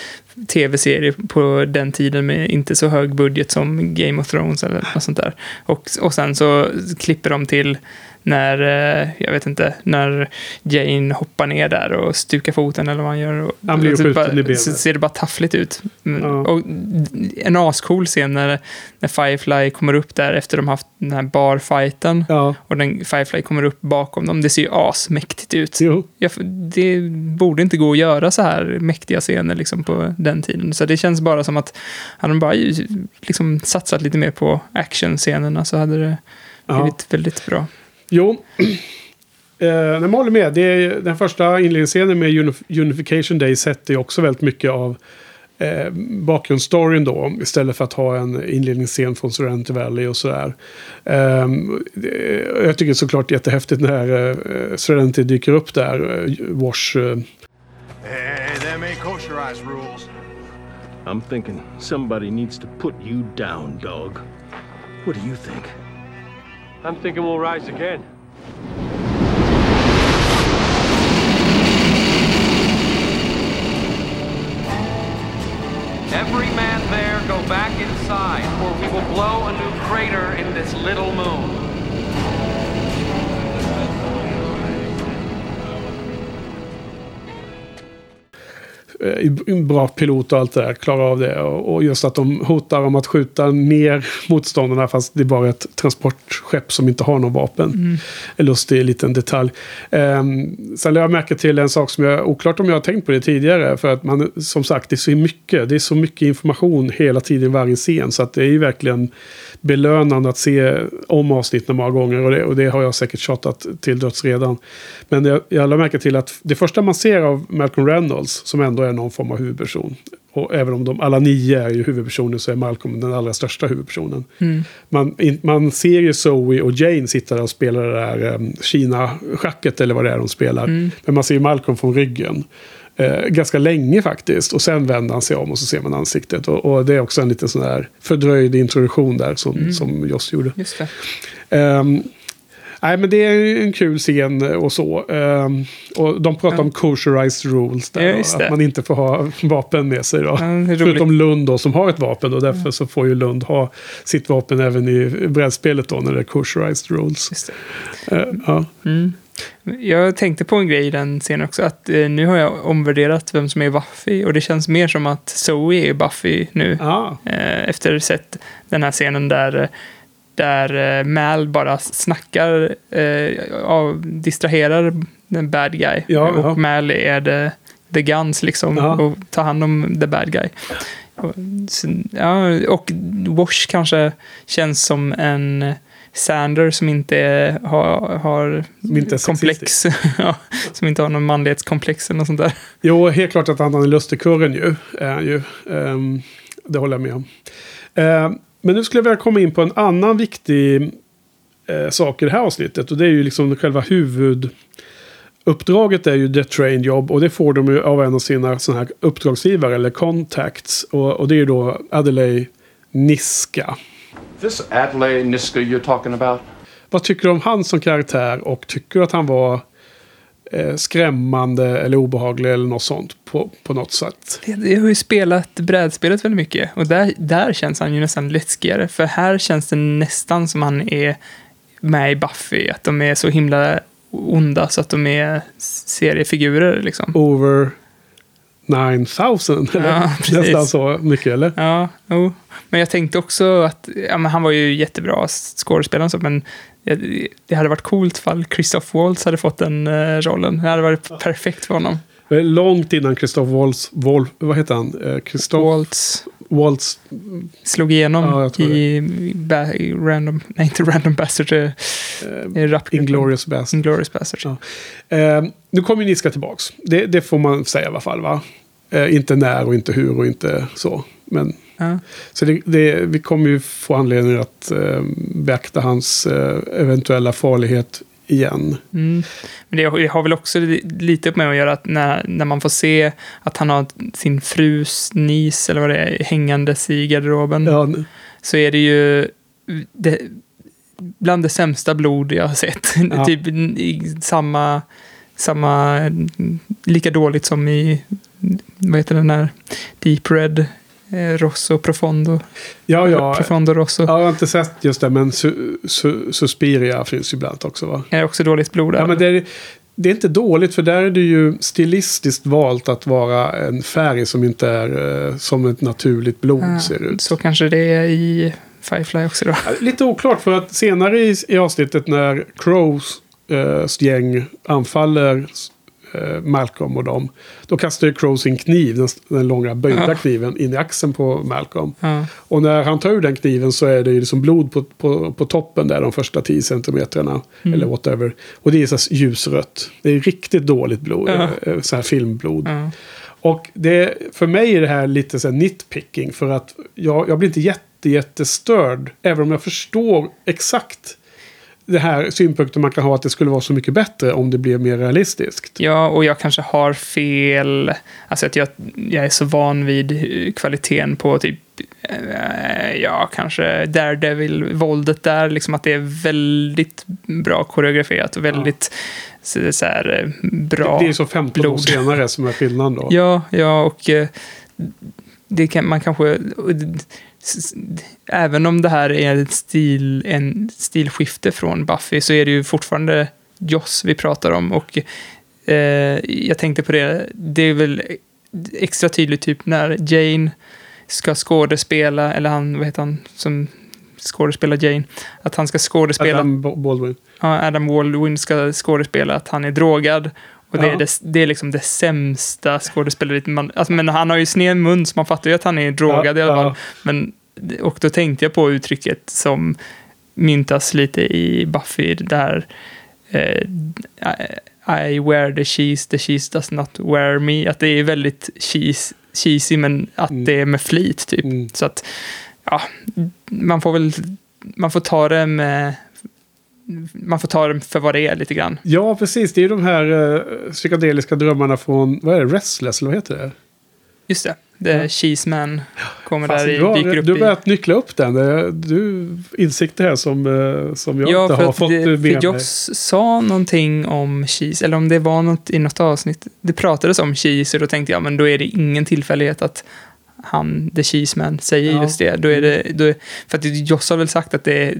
tv-serie på den tiden med inte så hög budget som Game of Thrones eller något sånt där. Och, och sen så klipper de till när, eh, jag vet inte, när Jane hoppar ner där och stukar foten eller vad han gör. Han blir så skjuten bara- i benet. Ser det bara taffligt ut. Ja. Och en ascool scen när, när Firefly kommer upp där efter de haft den här barfighten. Ja, Och den Firefly kommer upp bakom dem. Det ser ju asmäktigt ut. Ja, för det borde inte gå att göra så här mäktiga scener liksom på den tiden. Så det känns bara som att hade de bara liksom satsat lite mer på actionscenerna så hade det Ja. blivit väldigt bra. Jo. Eh, jag håller med. Det är, den första inledningsscenen med Unif- Unification Day sätter ju också väldigt mycket av eh, bakgrundsstoryn då. Istället för att ha en inledningsscen från Serenity Valley och sådär. Eh, jag tycker såklart det är jättehäftigt när eh, Serenity dyker upp där. Eh, Wash. Eh, Hey, them ain't kosherized rules. I'm thinking somebody needs to put you down, dog. What do you think? I'm thinking we'll rise again. Every man there go back inside, or we will blow a new crater in this little moon. Eh, bra pilot och allt det där. Klarar av det. Och, just att de hotar om att skjuta ner motståndarna fast det är bara ett transportskepp som inte har någon vapen. En lustig liten detalj. Um, sen lade jag märke till en sak som jag, oklart om jag har tänkt på det tidigare. För att man, som sagt, det är så mycket. Det är så mycket information hela tiden i varje scen. Så att det är ju verkligen belönande att se om avsnitten många gånger. Och det, och det har jag säkert tjatat till döds redan. Men jag, jag lade märke till att det första man ser av Malcolm Reynolds, som ändå är någon form av huvudperson. Och även om de alla nio är ju huvudpersoner så är Malcolm den allra största huvudpersonen. Man, in, man ser ju Zoe och Jane sitta där och spela det där um, Kina-schacket eller vad det är de spelar. Men man ser ju Malcolm från ryggen. Eh, ganska länge faktiskt. Och sen vänder han sig om och så ser man ansiktet. Och, och det är också en liten sån där fördröjd introduktion där som, som Joss gjorde. Just det. Ehm, nej, men det är en kul scen och så. Ehm, och de pratar Ja. om kosherized rules. Där, Ja, då, att man inte får ha vapen med sig. Då. Ja. Förutom Lund då, som har ett vapen. Och därför så får ju Lund ha sitt vapen även i brädspelet då, när det är kosherized rules. Eh, ja. Jag tänkte på en grej i den scenen också, att eh, nu har jag omvärderat vem som är Buffy och det känns mer som att Zoe är Buffy nu. Ah, Eh, efter sett den här scenen där, där eh, Mal bara snackar, eh, av, distraherar den bad guy. Ja, och ja. Mal är the, the guns liksom Ja. och tar hand om the bad guy. Och, så, ja, och Wash kanske känns som en Sander som inte är, har, har Som inte komplex. ja, som inte har någon manlighetskomplex eller något sånt där. Jo, helt klart att han är lustigkurren ju. Är han ju. Ehm, det håller jag med om. Ehm, men nu skulle jag vilja komma in på en annan viktig eh, sak i det här avsnittet. Och det är ju liksom själva huvuduppdraget är ju The Train Job. Och det får de ju av en av sina såna här uppdragsgivare eller contacts. Och, och det är ju då Adelaide Niska. This Adlai Niska you're talking about? Vad tycker du om han som karaktär och tycker du att han var eh, skrämmande eller obehaglig eller något sånt på, på något sätt? Jag har ju spelat brädspelet väldigt mycket och där, där känns han ju nästan läskigare. För här känns det nästan som han är med i Buffy. Att de är så himla onda så att de är seriefigurer liksom. Over 9000. Eller? Ja, precis. Nästan så mycket eller? Ja, jo. Men jag tänkte också att ja, men han var ju jättebra skådespelare men det, hade varit coolt fall Christoph Waltz hade fått den eh, rollen. Det hade varit perfekt för honom. Långt innan Christoph Waltz, Wolf, vad heter han? Eh, Christoph Waltz Waltz. slog igenom Ja, i, i, Random, nej inte Random Bastard, eh, i rapgruppen. Inglourious Bastard. Inglourious Bastard. Ja. Eh, nu kommer ju Niska tillbaks. Det, det får man säga i alla fall va? Eh, inte när och inte hur och inte så. Men, Ja. så det, det, vi kommer ju få anledning att eh, beakta hans eh, eventuella farlighet igen. Mm. Men det har, väl också li- lite med att göra att när, när man får se att han har sin frus nis eller vad det är hängandes i garderoben Ja, så är det ju det, bland det sämsta blod jag har sett. Ja. typ i samma samma, mm, lika dåligt som i, vad heter den här, Deep Red, eh, Rosso Profondo. Ja, ja. Profondo Rosso. Ja, jag har inte sett just det, men su, su, Suspiria finns ju ibland också va? Är också dåligt blod där. Ja, men det är, det är inte dåligt för där är det ju stilistiskt valt att vara en färg som inte är eh, som ett naturligt blod Ja, ser ut. Så kanske det är i Firefly också då. Lite oklart för att senare i, i avsnittet när Crows eh, gäng anfaller eh, Malcolm och dem. Då kastar ju Crow sin kniv, den, den långa böjda Ja. kniven, in i axeln på Malcolm. Ja. Och när han tar ur den kniven så är det ju liksom blod på, på, på toppen där, de första 10 centimetrarna. Mm. Eller whatever. Och det är så ljusrött. Det är riktigt dåligt blod, Ja. eh, så här filmblod. Och det, för mig är det här lite så här nitpicking. För att jag, jag blir inte jätte, jättestörd. Även om jag förstår exakt det här synpunkten man kan ha att det skulle vara så mycket bättre om det blev mer realistiskt. Ja, och jag kanske har fel. Alltså att jag, jag är så van vid kvaliteten på typ, eh, ja, kanske Daredevil-våldet där. Liksom att det är väldigt bra koreograferat och väldigt så, så här, eh, bra. Det är så 15 år blod. senare som är skillnaden då. Ja, ja, och eh, det kan man kanske... Även om det här är ett stil, en stilskifte från Buffy så är det ju fortfarande Joss vi pratar om. Och eh, jag tänkte på det, det är väl extra tydligt typ när Jane ska skådespela, eller han, vad heter han, som skådespelar Jane, att han ska skådespela Adam Baldwin. ja, Adam Baldwin ska skådespela att han är drogad. Och det, Ja. är det, det är liksom det sämsta skådespeleriet. Man, alltså, men han har ju sned mun så man fattar ju att han är drogad Ja, i alla fall. ja. Men, och då tänkte jag på uttrycket som myntas lite i Buffy där eh, I wear the cheese, the cheese does not wear me. Att det är väldigt cheese, cheesy men att Mm. det är med flit typ. Mm. Så att, ja, man får väl, man får ta det med, man får ta det för vad det är lite grann. Ja, precis. Det är ju de här uh, psykedeliska drömmarna från, vad är det, Restless, eller vad heter det? Just det, The Ja. Cheese Man kommer Fast där i, dyker upp du har börjat nyckla upp den. Du, insikter här som, eh, som jag Ja, inte har fått det, med mig. för Joss sa någonting om cheese, eller om det var något i något avsnitt. Det pratades om cheese och då tänkte jag, men då är det ingen tillfällighet att han, the cheese man, säger Ja. just det. Då är det då är, för att Joss har väl sagt att det,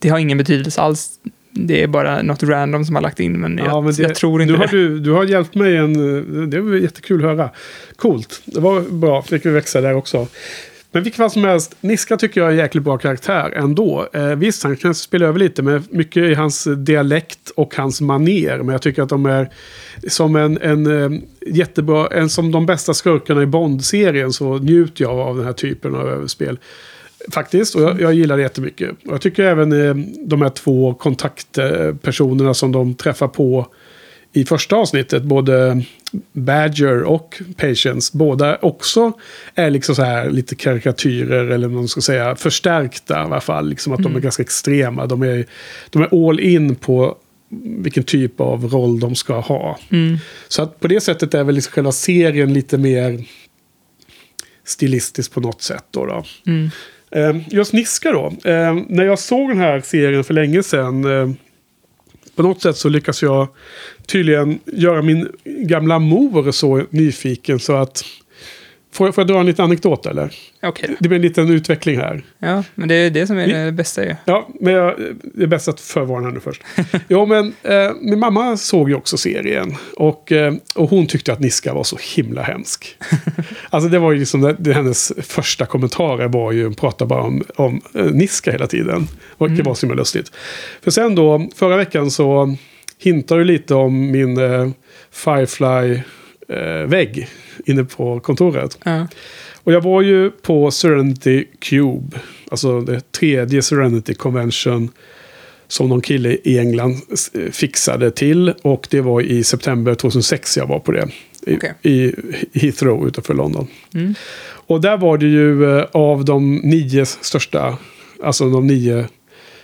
det har ingen betydelse alls. Det är bara något random som har lagt in, men, jag, men det- jag tror inte du har, det. du, du har hjälpt mig en... eh, Det var jättekul att höra. Coolt. Det var bra. Fick vi växa där också. Men vilket fall som helst, Niska tycker jag är jäkligt bra karaktär ändå. Eh, visst, han kan spela över lite med mycket i hans dialekt och hans maner. Men jag tycker att de är som en, en eh, jättebra, en som de bästa skurkarna i Bond-serien så njuter jag av den här typen av överspel. Faktiskt, och jag, jag gillar det jättemycket. Och jag tycker även eh, de här två kontaktpersonerna som de träffar på i första avsnittet, både Badger och Patience, båda också är liksom så här lite karikatyrer, eller man ska säga, förstärkta i alla fall. Liksom att de är ganska extrema. De är, de är all in på vilken typ av roll de ska ha. Mm. Så att på det sättet är väl liksom själva serien lite mer stilistisk på något sätt. Då, då. Mm. Eh, just Niska då. Eh, när jag såg den här serien för länge sedan. Eh, på något sätt så lyckas jag tydligen göra min gamla mor så nyfiken så att... Får jag, får jag dra en liten anekdot eller? Okej, Det blir en liten utveckling här. ja, men det är det som är det bästa ju. Ja, men jag, det är bäst att förvarna henne först. jo, men eh, min mamma såg ju också serien. Och, eh, och hon tyckte att Niska var så himla hemsk. alltså det var ju liksom, det, det, hennes första kommentarer var ju, hon pratade bara om, om eh, Niska hela tiden. Och det var så himla lustigt. För sen då, förra veckan så hintade du lite om min eh, Firefly-vägg inne på kontoret. Ja. Och jag var ju på Serenity Cube. Alltså det tredje Serenity Convention. Som någon kille i England eh, fixade till. Och det var i september 2006 jag var på det. I, Okej. i Heathrow utanför London. Mm. Och där var det ju eh, av de nio största, alltså de nio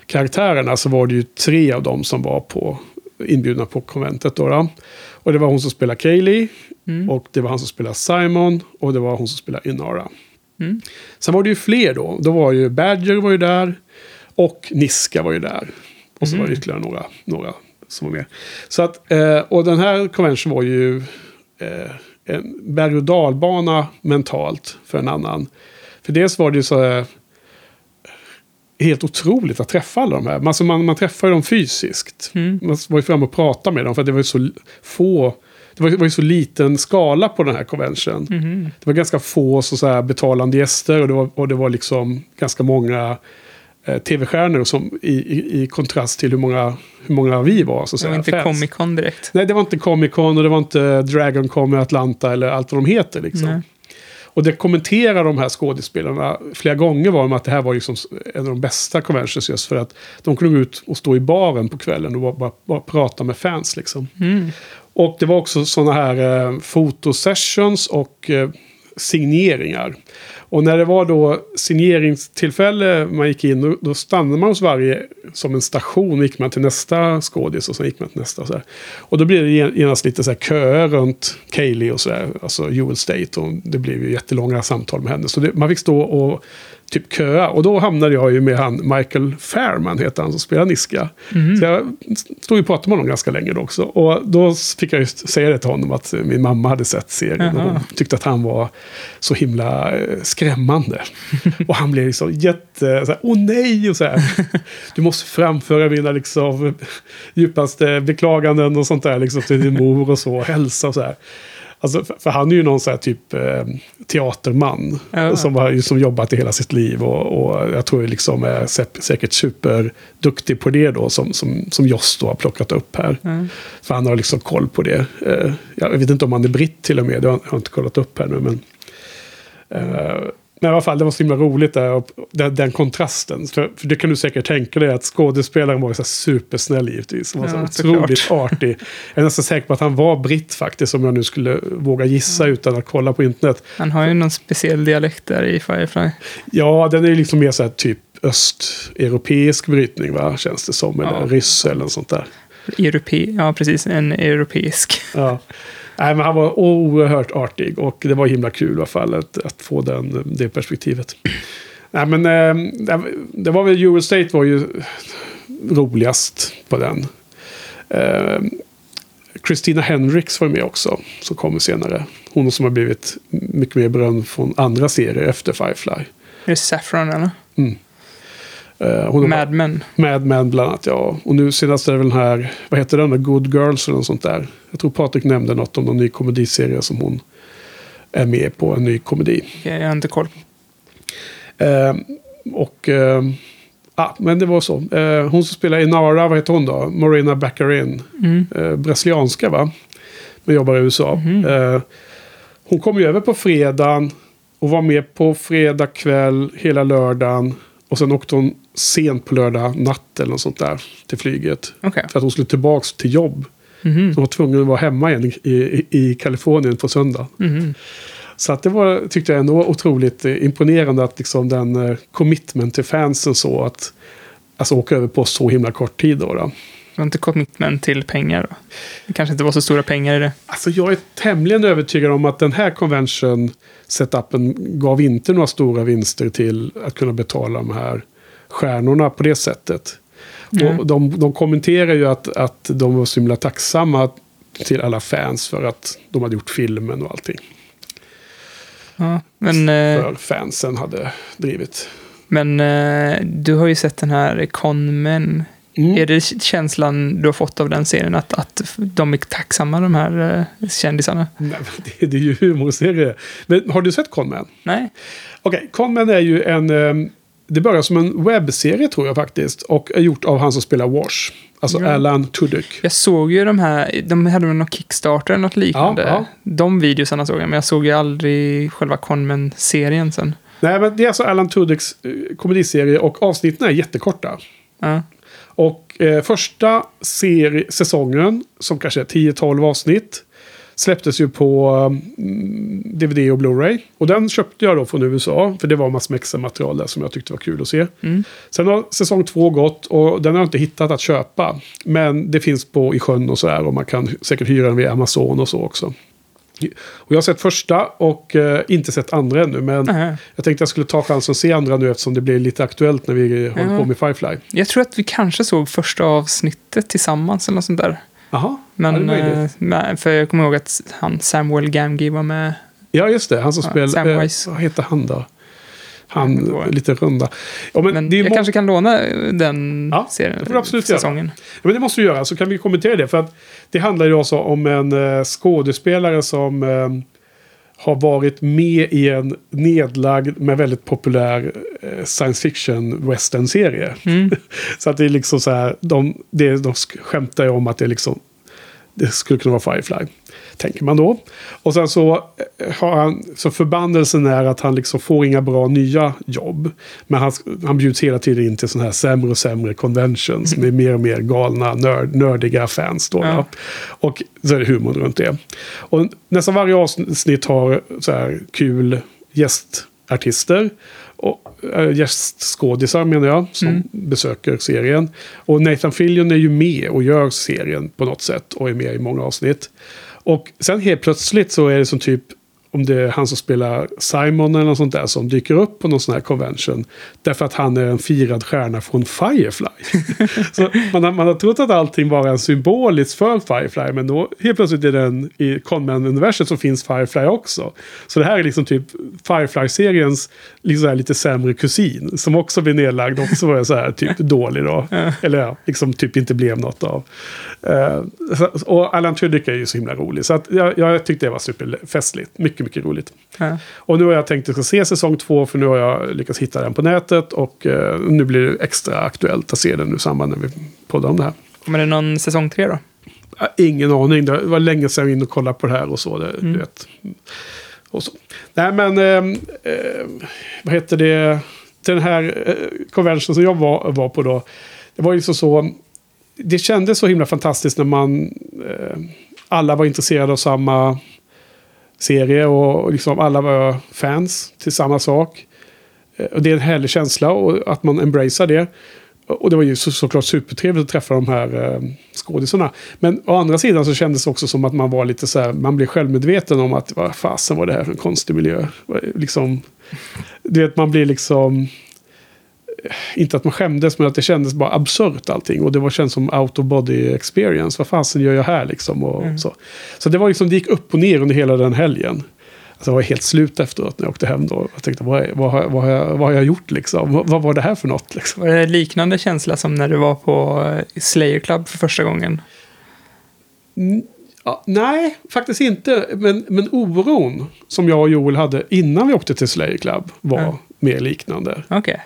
karaktärerna, så var det ju tre av dem som var på, inbjudna på konventet. Då, då. Och det var hon som spelade Kaylee, Mm. och det var han som spelade Simon, och det var hon som spelade Inara. Mm. Sen var det ju fler då. Då var ju Badger var ju där, och Niska var ju där. Och så Mhm. var det ytterligare några, några som var med. Så att, eh, och den här convention var ju eh, en berg och dalbana mentalt för en annan. För dels var det ju så här, helt otroligt att träffa alla de här. Alltså man, man träffar ju dem fysiskt. Man var ju framme och pratade med dem för att det var ju så få... Det var, det var ju så liten skala på den här convention. Det var ganska få så, så här, betalande gäster och det var, och det var liksom ganska många eh, tv-stjärnor som, i, i, i kontrast till hur många, hur många vi var. Så Det var säga, inte fans. Comic Con direkt. Nej, det var inte Comic Con och det var inte Dragon Con i Atlanta eller allt vad de heter. Liksom. Nej. Och det kommenterar de här skådespelarna flera gånger var om att det här var liksom en av de bästa conventions just för att de kunde gå ut och stå i baren på kvällen och bara, bara, bara prata med fans. Liksom. Och det var också sådana här eh, fotosessions och eh, signeringar. Och när det var då signeringstillfälle man gick in, då, då stannade man hos varje som en station. gick man till nästa skådis och sen gick man till nästa. Och, så här. och då blev det genast lite så här köer runt Kaylee och sådär. Alltså Jewel State. Och det blev ju jättelånga samtal med henne. Så det, man fick stå och typ köa. Och då hamnade jag ju med han Michael Fairman, heter han, som spelar Niska. Så jag stod ju och pratade med honom ganska länge då också. Och då fick jag just säga det till honom att min mamma hade sett serien. Och hon tyckte att han var så himla eh, skrämmande. och han blev liksom jätte, så här, åh nej, och så här. Du måste framföra mina liksom djupaste beklaganden och sånt där liksom till din mor och så. Hälsa och så här. Alltså, för, för han är ju någon så här typ eh, teaterman. Ja. Som har som jobbat i hela sitt liv. Och, och jag tror liksom är sä- säkert superduktig på det då. Som, som, som Joss då har plockat upp här. För han har liksom koll på det. Eh, jag vet inte om han är britt till och med. Det har jag har inte kollat upp här nu. Men, eh, men i alla fall, det var så himla roligt där, och den, den kontrasten. För, för det kan du säkert tänka dig att skådespelaren var så supersnäll givetvis. Han var Ja, så otroligt såklart. artig. Jag är nästan säker på att han var britt faktiskt, om jag nu skulle våga gissa utan att kolla på internet. Han har ju någon speciell dialekt där i Firefly. Ja, den är ju liksom mer så här typ östeuropeisk brytning, va? Känns det som. Eller Ja. ryss eller något sånt där. Europe ja, precis. En europeisk. Ja. Nej, men han var oerhört artig och det var himla kul i alla fall att, att få den, det perspektivet. Nej, men eh, det- var väl Euro State var ju roligast på den. Eh, Christina Hendricks var med också, som kommer senare. Hon som har blivit mycket mer berömd från andra serier efter Firefly. Är det Saffron eller? Eh, hon har- Mad Men. Mad Men bland annat, ja. Och nu senast är det väl den här, vad heter den, Good Girls eller något sånt där. Jag tror Patrik nämnde något om någon ny komediserie som hon är med på, en ny komedi. Jag har inte koll. Eh, och, eh, ja, men det var så. Eh, hon som spelar Inara, vad heter hon då? Morena Baccarin. Eh, brasilianska va? Men jobbar i USA. Eh, hon kom ju över på fredagen och var med på fredag kväll hela lördagen. Och sen åkte hon sent på lördag natt eller något sånt där till flyget. Okej. För att hon skulle tillbaka till jobb. Så hon var tvungen att vara hemma igen i, i, i Kalifornien på söndag. Så att det var, tyckte jag ändå otroligt eh, imponerande att liksom den eh, commitment till fansen så att alltså åka över på så himla kort tid då. då. Det var inte commitment till pengar då? Det kanske inte var så stora pengar i det. Alltså jag är tämligen övertygad om att den här convention setupen gav inte några stora vinster till att kunna betala de här stjärnorna på det sättet. Och de, de kommenterar ju att, att de var så himla tacksamma till alla fans för att de hade gjort filmen och allting. Ja, men eh, För fansen hade drivit. men eh, du har ju sett den här Conmen. Mm. Är det känslan du har fått av den serien att, att de är tacksamma, de här eh, kändisarna? Nej, det, det är ju humorserie. Men har du sett Conman? Nej? Okej, Conman är ju en... ehm, det börjar som en webbserie tror jag faktiskt. Och är gjort av han som spelar Wash. Alltså Ja. Alan Tudyk. Jag såg ju de här, de hade väl någon Kickstarter eller något liknande. Ja, ja. De videosarna såg jag, men jag såg ju aldrig själva Conmen-serien sen. Nej, men det är alltså Alan Tudyks eh, komediserie och avsnitten är jättekorta. Ja. Och eh, första serie, säsongen, som kanske är 10-12 avsnitt, släpptes ju på mm, DVD och Blu-ray. Och den köpte jag då från USA, för det var massor med extra material där som jag tyckte var kul att se. Sen har säsong två gått och den har jag inte hittat att köpa. Men det finns på i sjön och så här och man kan säkert hyra den via Amazon och så också. Och jag har sett första och eh, inte sett andra ännu. Men Nej. jag tänkte jag skulle ta chansen att se andra nu eftersom det blir lite aktuellt när vi håller Ja. på med Firefly. Jag tror att vi kanske såg första avsnittet tillsammans eller något sånt där. Jaha, ja, det är Men, eh, men- för jag kommer ihåg att han Samuel Gamgee var med. Ja, just det. Han som Ja, spelar... Eh, vad heter han då? Han ihåg. lite runda. Ja, men, Men jag kanske kan låna eh, den Ja, serien, det får du absolut göra. säsongen. Ja, men det måste du göra, så kan vi kommentera det. För att det handlar ju också om en eh, skådespelare som eh, har varit med i en nedlagd men väldigt populär eh, science fiction western-serie. Mm. så att det är liksom så här, de, det, de sk- skämtar ju om att det liksom det skulle kunna vara Firefly. Tänker man då. Och sen så eh, har han, så förbannelsen är att han liksom får inga bra nya jobb. Men han, han bjuds hela tiden in till sådana här sämre och sämre conventions med mer och mer galna, nörd, nördiga fans. Då, Ja. Och så är det humorn runt det. Och nästan varje avsnitt har så här kul gästartister. Och äh, gästskådisar menar jag, som besöker serien. Och Nathan Fillion är ju med och gör serien på något sätt och är med i många avsnitt. Och sen helt plötsligt så är det som typ om det är han som spelar Simon eller något sånt där som dyker upp på någon sån här convention. Därför att han är en firad stjärna från Firefly. så man har, man har trott att allting var en symboliskt för Firefly. Men då helt plötsligt är den i Conman-universet så finns Firefly också. Så det här är liksom typ Firefly-seriens liksom lite sämre kusin. Som också blir nedlagd och också var så här typ dålig då. Eller ja, liksom typ inte blev något av. Så- och Alan Tudyk är ju så himla rolig. Så att jag, jag tyckte det var superfestligt. Mycket, mycket roligt. Ja. Och nu har jag tänkt att jag ska se säsong två för nu har jag lyckats hitta den på nätet. Och eh, nu blir det extra aktuellt att se den nu i samband när vi poddar om det här. Kommer det någon säsong tre då? Ingen aning. Det var länge sedan jag var inne och kollade på det här och så. Det, du vet. Och så. Nej men, eh, eh, vad heter det? Den här eh, convention som jag var, var på då. Det var ju så så. Det kändes så himla fantastiskt när man. Eh, alla var intresserade av samma serie och liksom alla var fans till samma sak. Eh, och det är en härlig känsla och att man embracear det. Och det var ju så, såklart supertrevligt att träffa de här eh, skådisarna. Men å andra sidan så kändes det också som att man var lite så här, man blev självmedveten om att vad fasen var det här för en konstig miljö. Liksom, du vet, man blir liksom, inte att man skämdes, men att det kändes bara absurt allting. Och det var känns som out of body experience. Vad fasen gör jag här liksom? Och så. så det var liksom, det gick upp och ner under hela den helgen. Alltså jag var helt slut efteråt när jag åkte hem då. Jag tänkte, vad, är, vad, har, vad, har, jag, vad har jag gjort liksom? Vad, vad var det här för något liksom? Liknande känsla som när du var på eh, Slayer Club för första gången? Ja, nej, faktiskt inte. Men, men oron som jag och Joel hade innan vi åkte till Slayer Club var Ja. mer liknande. Okej.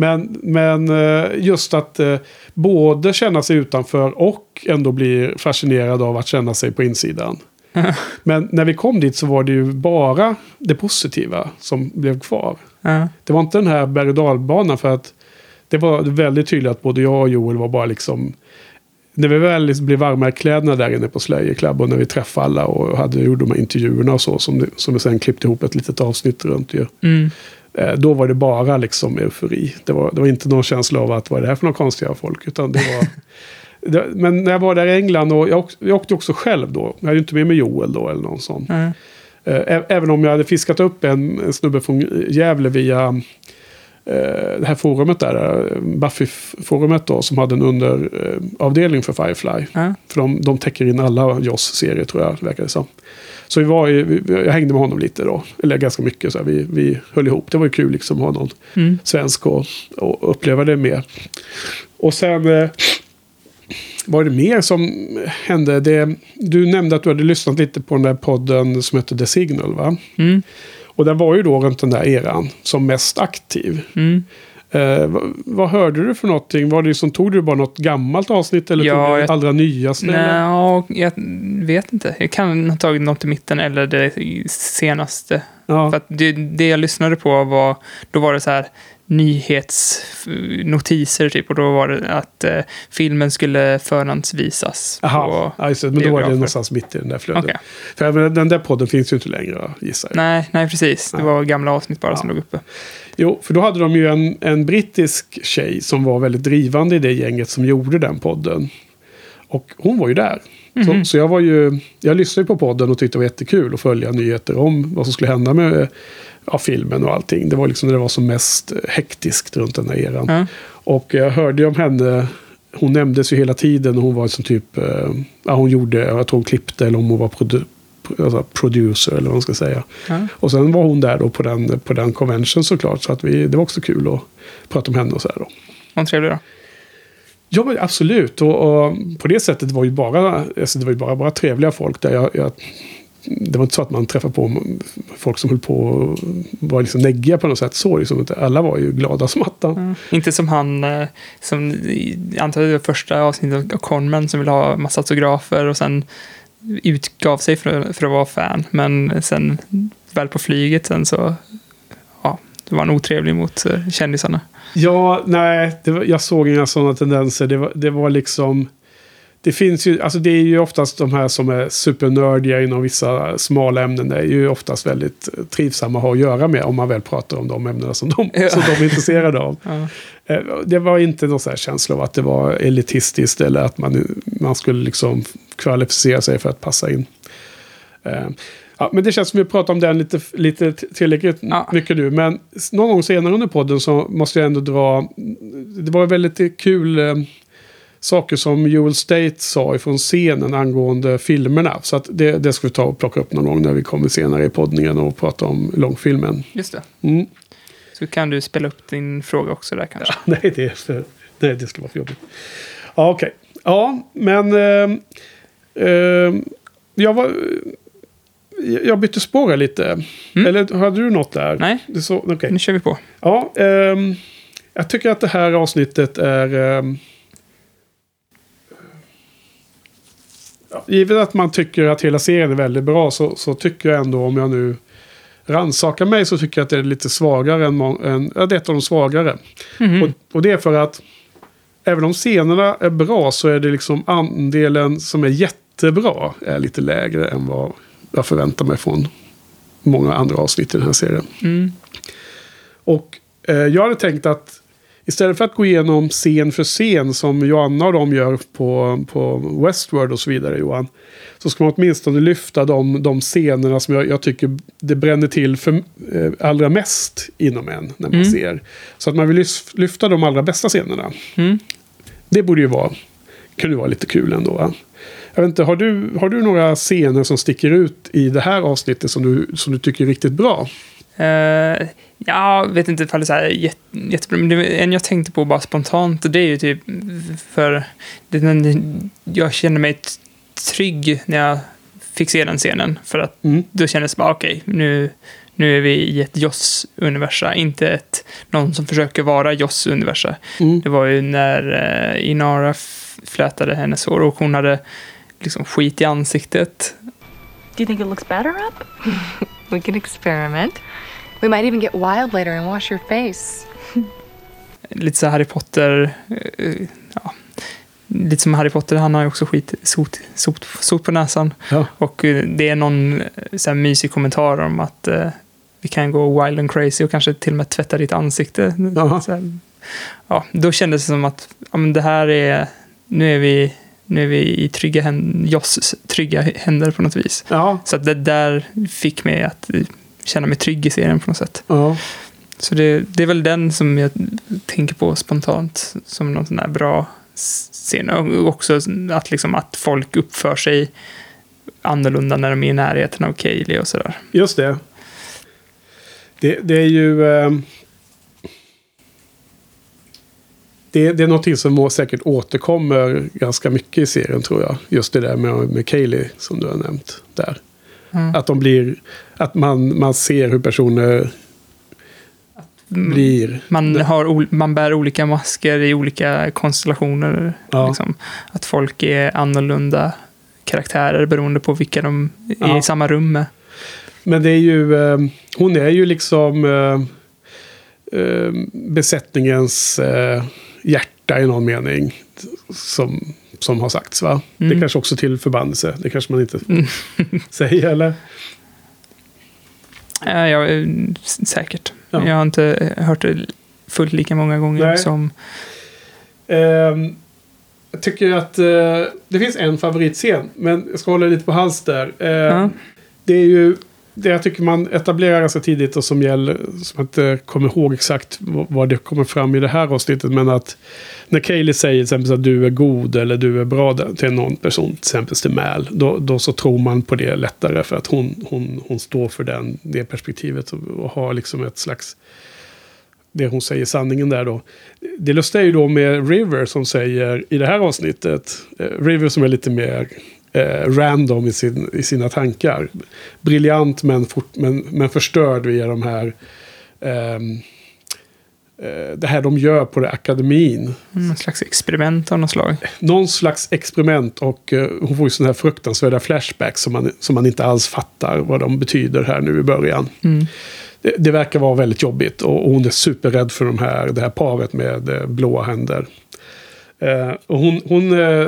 Men, men eh, just att eh, både känna sig utanför och ändå bli fascinerad av att känna sig på insidan. Men när vi kom dit så var det ju bara det positiva som blev kvar. Det var inte den här berg och dalbanan för att det var väldigt tydligt att både jag och Joel var bara liksom... När vi väl liksom blev varma i kläderna där inne på Club och när vi träffade alla och hade, gjorde de här intervjuerna och så som, som vi sen klippte ihop ett litet avsnitt runt ju. Mm. Eh, Då var det bara liksom eufori. Det var, det var inte någon känsla av att vad är det här för några konstiga folk. Utan det var, det, men när jag var där i England och jag, jag åkte också själv då. Jag hade inte med mig Joel då eller någon sån. Ä- Även om jag hade fiskat upp en, en snubbe från Gävle via eh, det här forumet där. Buffy-forumet då. Som hade en underavdelning för Firefly. Ja. För de, de täcker in alla Joss-serier tror jag, verkar det som. Så vi var ju, vi, jag hängde med honom lite då. Eller ganska mycket. Så här, vi, vi höll ihop. Det var ju kul liksom att ha någon Mm. svensk och, och uppleva det med. Och sen eh, var det mer som hände. Det, du nämnde att du hade lyssnat lite på den där podden som heter The Signal va? Mm. Och den var ju då runt den där eran som mest aktiv. Mm. Eh, vad, vad hörde du för någonting? Var det som, tog du bara något gammalt avsnitt eller Ja, tog du det allra nyaste? Nej, jag vet inte. Jag kan ha tagit något i mitten eller det senaste. Ja. För det, det jag lyssnade på var, då var det så här nyhetsnotiser typ och då var det att eh, filmen skulle förhandsvisas. Jaha, det. men då var det någonstans mitt i den där flödet. Okej. För den där podden finns ju inte längre gissar jag. Nej, nej precis. Det Nej. var gamla avsnitt bara Ja. som låg uppe. Jo, för då hade de ju en, en brittisk tjej som var väldigt drivande i det gänget som gjorde den podden. Och hon var ju där. Så, så jag var ju, jag lyssnade på podden och tyckte det var jättekul att följa nyheter om vad som skulle hända med ja, filmen och allting. Det var liksom när det var som mest hektiskt runt den här eran. Ja. Och jag hörde ju om henne, hon nämndes ju hela tiden. Hon var som typ, eh, ja hon gjorde, jag tror hon klippte eller om hon var produ alltså producer eller vad man ska säga. Ja. Och sen var hon där då på den, på den convention såklart. Så att vi, det var också kul att prata om henne och så här då. Vad trevlig då. Ja, men absolut. Och, och på det sättet var ju bara, alltså det var ju bara, bara trevliga folk där. Jag, jag, det var inte så att man träffade på folk som höll på och var liksom neggiga på något sätt. Så liksom. Alla var ju glada som attan. Inte som han, eh, som jag antar var första avsnittet av Conman som ville ha massa autografer och sen utgav sig för, för att vara fan. Men sen väl på flyget sen så, ja, det var han otrevlig mot eh, kändisarna. Ja, nej, var, jag såg inga sådana tendenser. Det var, det var liksom... Det finns ju, alltså det är ju oftast de här som är supernördiga inom vissa smala ämnen. Det är ju oftast väldigt trivsamma att ha att göra med om man väl pratar om de ämnena som de, Ja. som de är intresserade av. Ja. Eh, Det var inte någon här känsla av att det var elitistiskt eller att man, man skulle liksom kvalificera sig för att passa in. Eh, Ja, men det känns som vi pratar om den lite, lite tillräckligt Ja. mycket nu. Men någon gång senare under podden så måste jag ändå dra... Det var väldigt kul eh, saker som Joel State sa ifrån scenen angående filmerna. Så att det, det ska vi ta och plocka upp någon gång när vi kommer senare i poddningen och prata om långfilmen. Just det. Mm. Så kan du spela upp din fråga också där kanske. Nej, det, nej, det skulle vara för jobbigt. Ja, okej. Ja, men... ehm, jag var... Jag bytte spår lite. Eller hade du något där? Nej. Det så, okej. Nu kör vi på. Ja, ehm, jag tycker att det här avsnittet är... ehm, ja, givet att man tycker att hela serien är väldigt bra så, så tycker jag ändå om jag nu rannsakar mig så tycker jag att det är lite svagare än... än ja, det är ett av de svagare. Och, och det är för att även om scenerna är bra så är det liksom andelen som är jättebra är lite lägre än vad jag förväntar mig från många andra avsnitt i den här serien. Mm. Och eh, jag hade tänkt att istället för att gå igenom scen för scen som Joanna och de gör på, på Westworld och så vidare Johan. Så ska man åtminstone lyfta de, de scenerna som jag, jag tycker det bränner till för, eh, allra mest inom en när man ser. Så att man vill lyfta de allra bästa scenerna. Mm. Det borde ju vara, kan ju vara lite kul ändå va? Jag vet inte, har du, har du några scener som sticker ut i det här avsnittet som du, som du tycker är riktigt bra? Uh, jag vet inte ifall det är så här jätte, jättebra, men det en jag tänkte på bara spontant, och det är ju typ för det, jag känner mig trygg när jag fick se den scenen, för att Mm. då kändes det bara okej, nu, nu är vi i ett Joss-universa, inte ett, någon som försöker vara Joss-universa. Mm. Det var ju när uh, Inara flätade hennes hår och hon hade liksom skit i ansiktet. Do you think it looks better up? We can experiment. We might even get wild later and wash your face. lite så Harry Potter, eh, ja, lite som Harry Potter, han har ju också skit, sot, sot, sot på näsan. Ja. Och eh, det är någon eh, så här mysig kommentar om att eh, vi kan gå wild and crazy och kanske till och med tvätta ditt ansikte. Här, ja, då kändes det som att ja, men det här är, nu är vi, nu är vi i trygga, hän- Joss trygga händer på något vis. Ja, Så att det där fick mig att eh, känna mig trygg i serien på något sätt. ja. Så det, det är väl den som jag tänker på spontant som någon sån här bra scen. Och också att, liksom, att folk uppför sig annorlunda när de är i närheten av Kaeli och sådär. Just det. Det, det är ju... ehm, det, det är någonting som säkert återkommer ganska mycket i serien tror jag. Just det där med, med Kaylee som du har nämnt där. Mm. Att de blir... Att man, man ser hur personer blir. Man, Det- har, man bär olika masker i olika konstellationer. Ja. Liksom. Att folk är annorlunda karaktärer beroende på vilka de är Ja. i samma rum med. Men det är ju... ehm, hon är ju liksom... ehm, ehm, besättningens eh, hjärta i någon mening. Som, som har sagts va? Det Mm. kanske också till förbannelse. Det kanske man inte säger eller? Ja, ja, eh, säkert. Ja. Jag har inte hört det fullt lika många gånger Nej. som... Ehm, Jag tycker att eh, det finns en favoritscen. Men jag ska hålla lite på hals där. Eh, Ja. Det är ju det jag tycker man etablerar ganska tidigt och som gäller, som jag inte kommer ihåg exakt vad det kommer fram i det här avsnittet. Men att när Kaeli säger till exempel att du är god eller du är bra till någon person, till exempel till Mal. Då, då så tror man på det lättare för att hon, hon, hon står för den, det perspektivet och, och har liksom ett slags det hon säger sanningen där då. Det lustiga är ju då med River som säger i det här avsnittet, eh, River som är lite mer eh, random i, sin, i sina tankar. Briljant men, fort, men, men förstörd via de här ehm, eh, det här de gör på det akademin. Någon slags experiment av något slag. Någon slags experiment och eh, hon får ju sådana här fruktansvärda flashbacks som man, som man inte alls fattar vad de betyder här nu i början. Mm. Det, det verkar vara väldigt jobbigt och, och hon är superrädd för de här, det här paret med eh, blåa händer. Eh, och hon, hon, eh,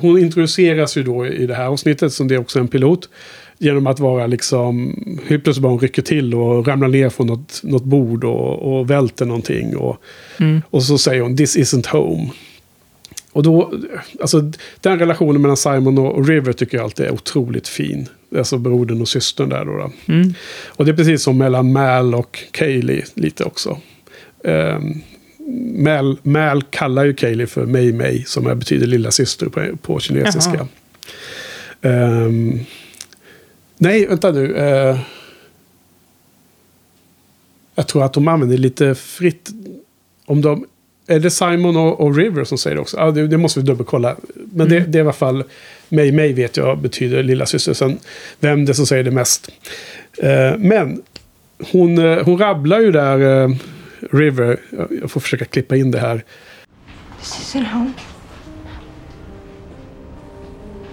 hon introduceras ju då i det här avsnittet, som det är också en pilot, genom att vara liksom, helt plötsligt bara hon rycker till och ramlar ner från något, något bord och, och välter någonting. Och, Mm. och så säger hon, this isn't home. Och då, alltså den relationen mellan Simon och River tycker jag alltid är otroligt fin. Alltså brodern och systern där då. då. Mm. Och det är precis som mellan Mal och Kaylee lite också. Um, Mal, Mal kallar ju Kaylee för Mei Mei som är- betyder lilla syster på, på kinesiska. Ehm, nej, vänta nu. Eh, jag tror att de använder lite fritt. Om de, är det Simon och, och River som säger det också? Ja, det, det måste vi dubbelkolla. Men det, det är i alla fall Mei Mei vet jag betyder lilla syster. Sen vem det som säger det mest. Eh, men hon, eh, hon rabblar ju där, eh, River. Jag- Jag får försöka klippa in det här. This isn't home.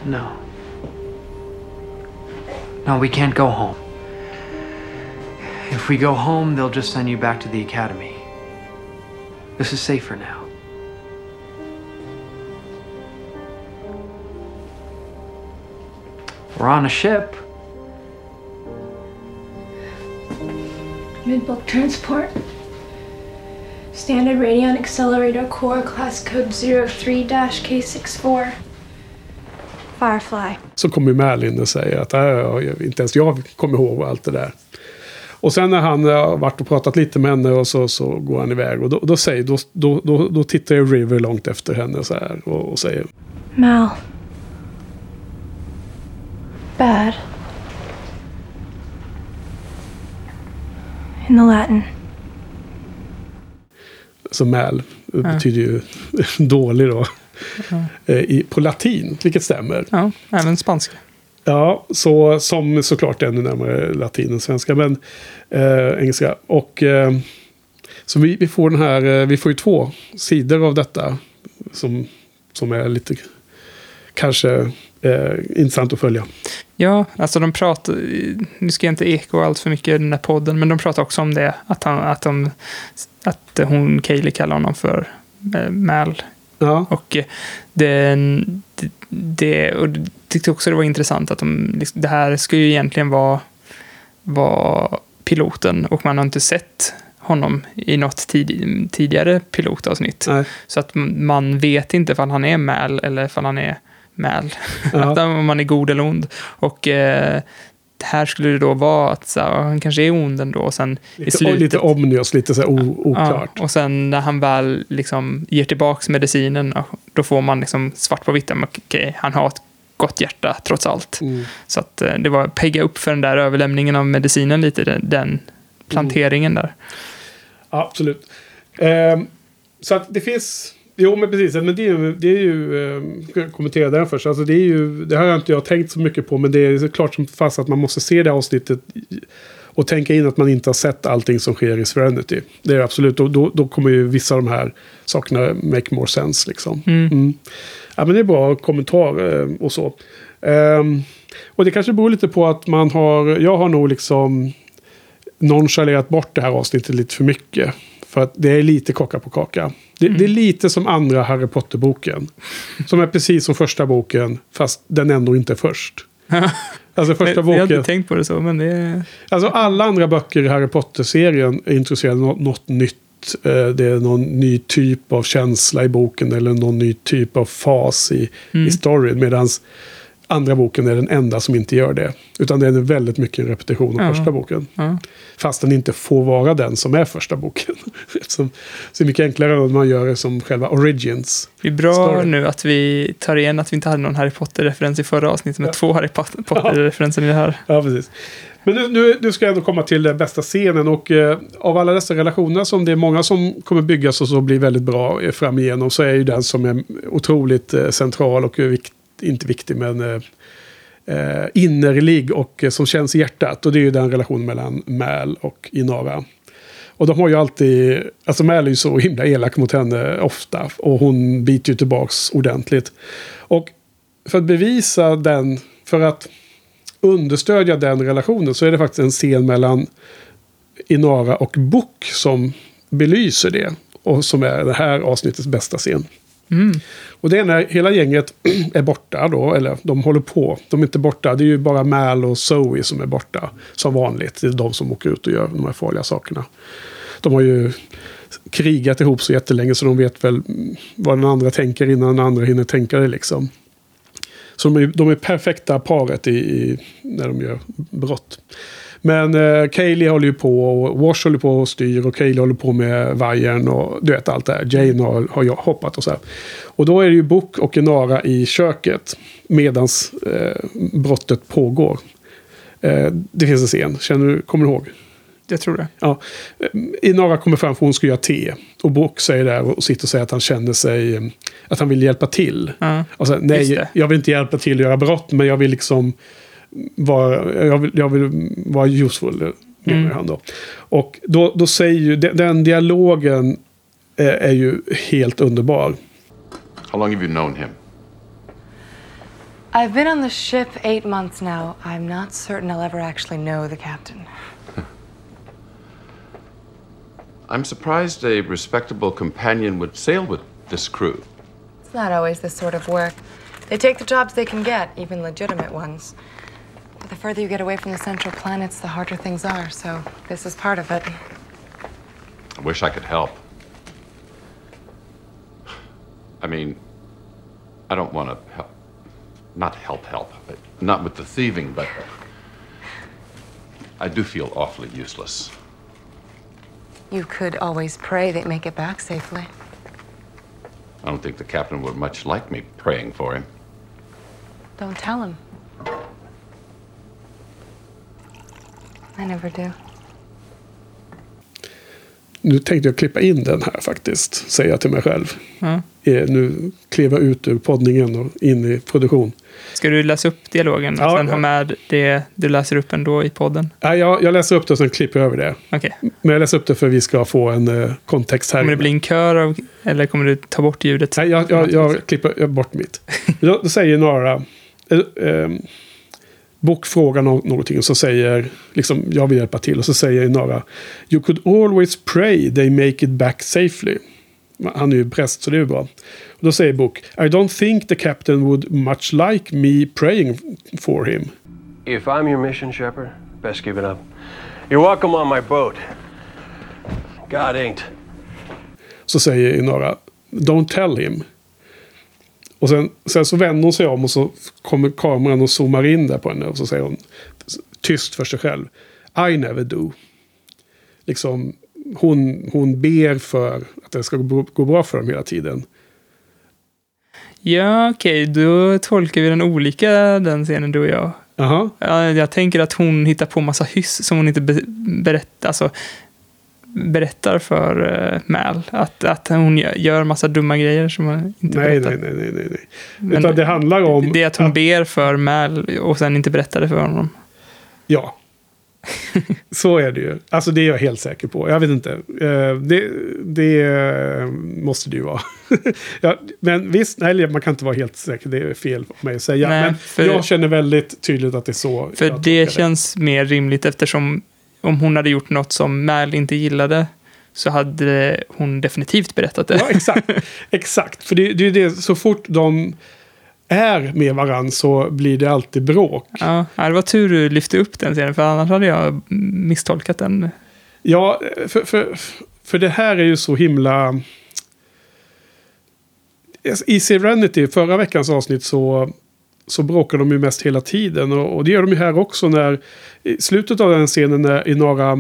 No. No, we can't go home. If we go home, they'll just send you back to the academy. This is safer now. We're on a ship. Mid-bulk transport. Standard Radion Accelerator Core Class Code 03-K64. Firefly. Så kommer ju Mal in och säger att "Äh, inte ens jag kommer ihåg allt det där. Och sen när han eh, har varit och pratat lite med henne och så, så går han iväg. Och då, då, säger, då, då, då, då tittar ju River långt efter henne så här och, och säger Mal. Bad. In the Latin. Så Mal betyder ju dålig då. Eh, I, på latin, vilket stämmer. Ja, även spanska. Ja, så, som såklart är ännu närmare latin än svenska. Men eh, engelska. Och eh, så vi, vi får den här, eh, vi får ju två sidor av detta. Som, som är lite kanske eh, intressant att följa. Ja, alltså de pratar, nu ska jag inte eko allt för mycket i den där podden, men de pratar också om det, att, han, att, de, att hon, Kaylee kallar honom för eh, Mal. Ja. Och eh, det, det, det, och jag tyckte också det var intressant att de, liksom- det här ska ju egentligen vara, vara piloten och man har inte sett honom i något tid, tidigare pilotavsnitt. Nej. Så att man vet inte ifall han är Mal eller ifall han är Mal. Ja. Att om man är god eller ond. Och eh, här skulle det då vara att så, han kanske är ond ändå. Och sen i Lite, slutet... lite omnios, lite så här o, oklart. Ja, och sen när han väl liksom ger tillbaka medicinen, då får man liksom svart på vitt. Okej, han har ett gott hjärta trots allt. Mm. Så att eh, det var pegga upp för den där överlämningen av medicinen lite, den, den planteringen där. Ja, absolut. Ehm, så att det finns... Jo, men precis. Men det är ju... Det är ju ska jag kommentera den först. Alltså det, är ju, det har jag inte jag tänkt så mycket på. Men det är klart som fast att man måste se det avsnittet. Och tänka in att man inte har sett allting som sker i Serenity. Det är absolut. Då, då, då kommer ju vissa av de här sakerna make more sense. Liksom. Mm. Ja, men det är bra kommentar eh, och så. Ehm, och det kanske beror lite på att man har... Jag har nog liksom nonchalerat bort det här avsnittet lite för mycket. För att det är lite kaka på kaka. Det, det är lite som andra Harry Potter-boken. Som är precis som första boken, fast den ändå inte är först. Alltså första jag, jag har inte boken. tänkt på det så, men det är... Alltså alla andra böcker i Harry Potter-serien är introducerade något, något nytt nytt. Eh, det är någon ny typ av känsla i boken eller någon ny typ av fas i, Mm. i storyn. Medan andra boken är den enda som inte gör det. Utan det är väldigt mycket en repetition av Ja. första boken. Ja. Fast den inte får vara den som är första boken. Så det är mycket enklare om man gör det som själva origins. Det är bra Story. nu att vi tar igen att vi inte hade någon Harry Potter-referens i förra avsnittet med Ja. två Harry Pot- Potter-referenser i det här. Ja, precis. Men nu, nu, nu ska jag ändå komma till den bästa scenen. Och eh, av alla dessa relationer som det är många som kommer byggas och så blir väldigt bra eh, fram igenom. Så är ju den som är otroligt eh, central och eh, vikt, inte viktig men eh, eh, innerlig och eh, som känns i hjärtat. Och det är ju den relationen mellan Mal och Inara. Och de har ju alltid, alltså Mal är ju så himla elak mot henne ofta. Och hon biter ju tillbaks ordentligt. Och för att bevisa den, för att understödja den relationen så är det faktiskt en scen mellan Inara och Book som belyser det. Och som är det här avsnittets bästa scen. Mm. Och det är när hela gänget är borta då, eller de håller på. De är inte borta, det är ju bara Mal och Zoe som är borta. Som vanligt, det är de som åker ut och gör de här farliga sakerna. De har ju krigat ihop så jättelänge så de vet väl vad den andra tänker innan den andra hinner tänka det liksom. Så de är, de är perfekta paret i, i, när de gör brott. Men eh, Kaylee håller ju på och Wash håller på och styr och Kaylee håller på med vajern och du vet allt det här. Jane har, har hoppat och så här. Och då är det ju Book och Enara i köket medans eh, brottet pågår. Eh, det finns en scen, känner du, kommer du ihåg? Jag tror det. Ja. Inara kommer fram för hon ska göra te. Och Book säger där och sitter och säger att han känner sig... eh, Att han vill hjälpa till. Ja. Och Just nej, jag vill inte hjälpa till att göra brott, men jag vill liksom vara, jag vill, jag vill vara useful, menar Mm. han då. Och då, då säger ju, den, den dialogen är, är ju helt underbar. How long have you known him? I've been on the ship eight months now. I'm not certain I'll ever actually know the captain. I'm surprised a respectable companion would sail with this crew. It's not always this sort of work. They take the jobs they can get, even legitimate ones. But the further you get away from the central planets, the harder things are, so this is part of it. I wish I could help. I mean, I don't want to help. Not help, help. but Not with the thieving, but I do feel awfully useless. You could always pray they make it back safely. I don't think the captain would much like me praying for him. Don't tell him. I never do. Nu tänkte jag klippa in den här faktiskt, säger jag till mig själv. Ja. Eh, Nu klev jag ut ur poddningen och in i produktion. Ska du läsa upp dialogen och Ja, sen ja. ha med det du läser upp ändå i podden? Nej, jag, jag läser upp det och sen klipper jag över det. Okej. Men jag läser upp det för att vi ska få en eh, kontext här. Kommer det bli en kör av, eller kommer du ta bort ljudet? Nej, jag, jag, jag klipper bort mitt. Då, då säger några... Eh, eh, Book frågar någonting och så säger liksom jag vill hjälpa till. Och så säger några You could always pray they make it back safely. Han är ju präst så det är ju bra. Och då säger Book I don't think the captain would much like me praying for him. If I'm your mission, Shepard, best give it up. You're welcome on my boat. God ain't. Så säger några Don't tell him. Och sen, sen så vänder hon sig om och så kommer kameran och zoomar in där på henne. Och så säger hon tyst för sig själv. I never do. Liksom, hon, hon ber för att det ska gå, gå bra för dem hela tiden. Ja, okej, då tolkar vi den olika, den scenen du och jag. Jaha. Ja, jag tänker att hon hittar på massa hyss som hon inte be berättar, alltså, berättar för uh, Mal. Att, att hon gör- gör massa dumma grejer som hon inte Nej, berättar. nej, nej, nej, nej. Men Utan det handlar om... Det är att hon ber för Mal och sen inte berättar det för honom. Ja. Så är det ju. Alltså det är jag helt säker på. Jag vet inte. Eh, Det, det måste det ju vara. ja, men visst, nej, man kan inte vara helt säker. Det är fel av mig att säga. Nej, men för- jag känner väldigt tydligt att det är så. För det känns mer rimligt eftersom om hon hade gjort något som Mal inte gillade så hade hon definitivt berättat det. Ja, exakt. exakt. För det, det är det, så fort de är med varandra så blir det alltid bråk. Ja, det var tur du lyfte upp den scenen, för annars hade jag misstolkat den. Ja, för, för, För det här är ju så himla... I Serenity, förra veckans avsnitt, så, så bråkar de ju mest hela tiden. Och, och det gör de ju här också när... I slutet av den scenen när Inara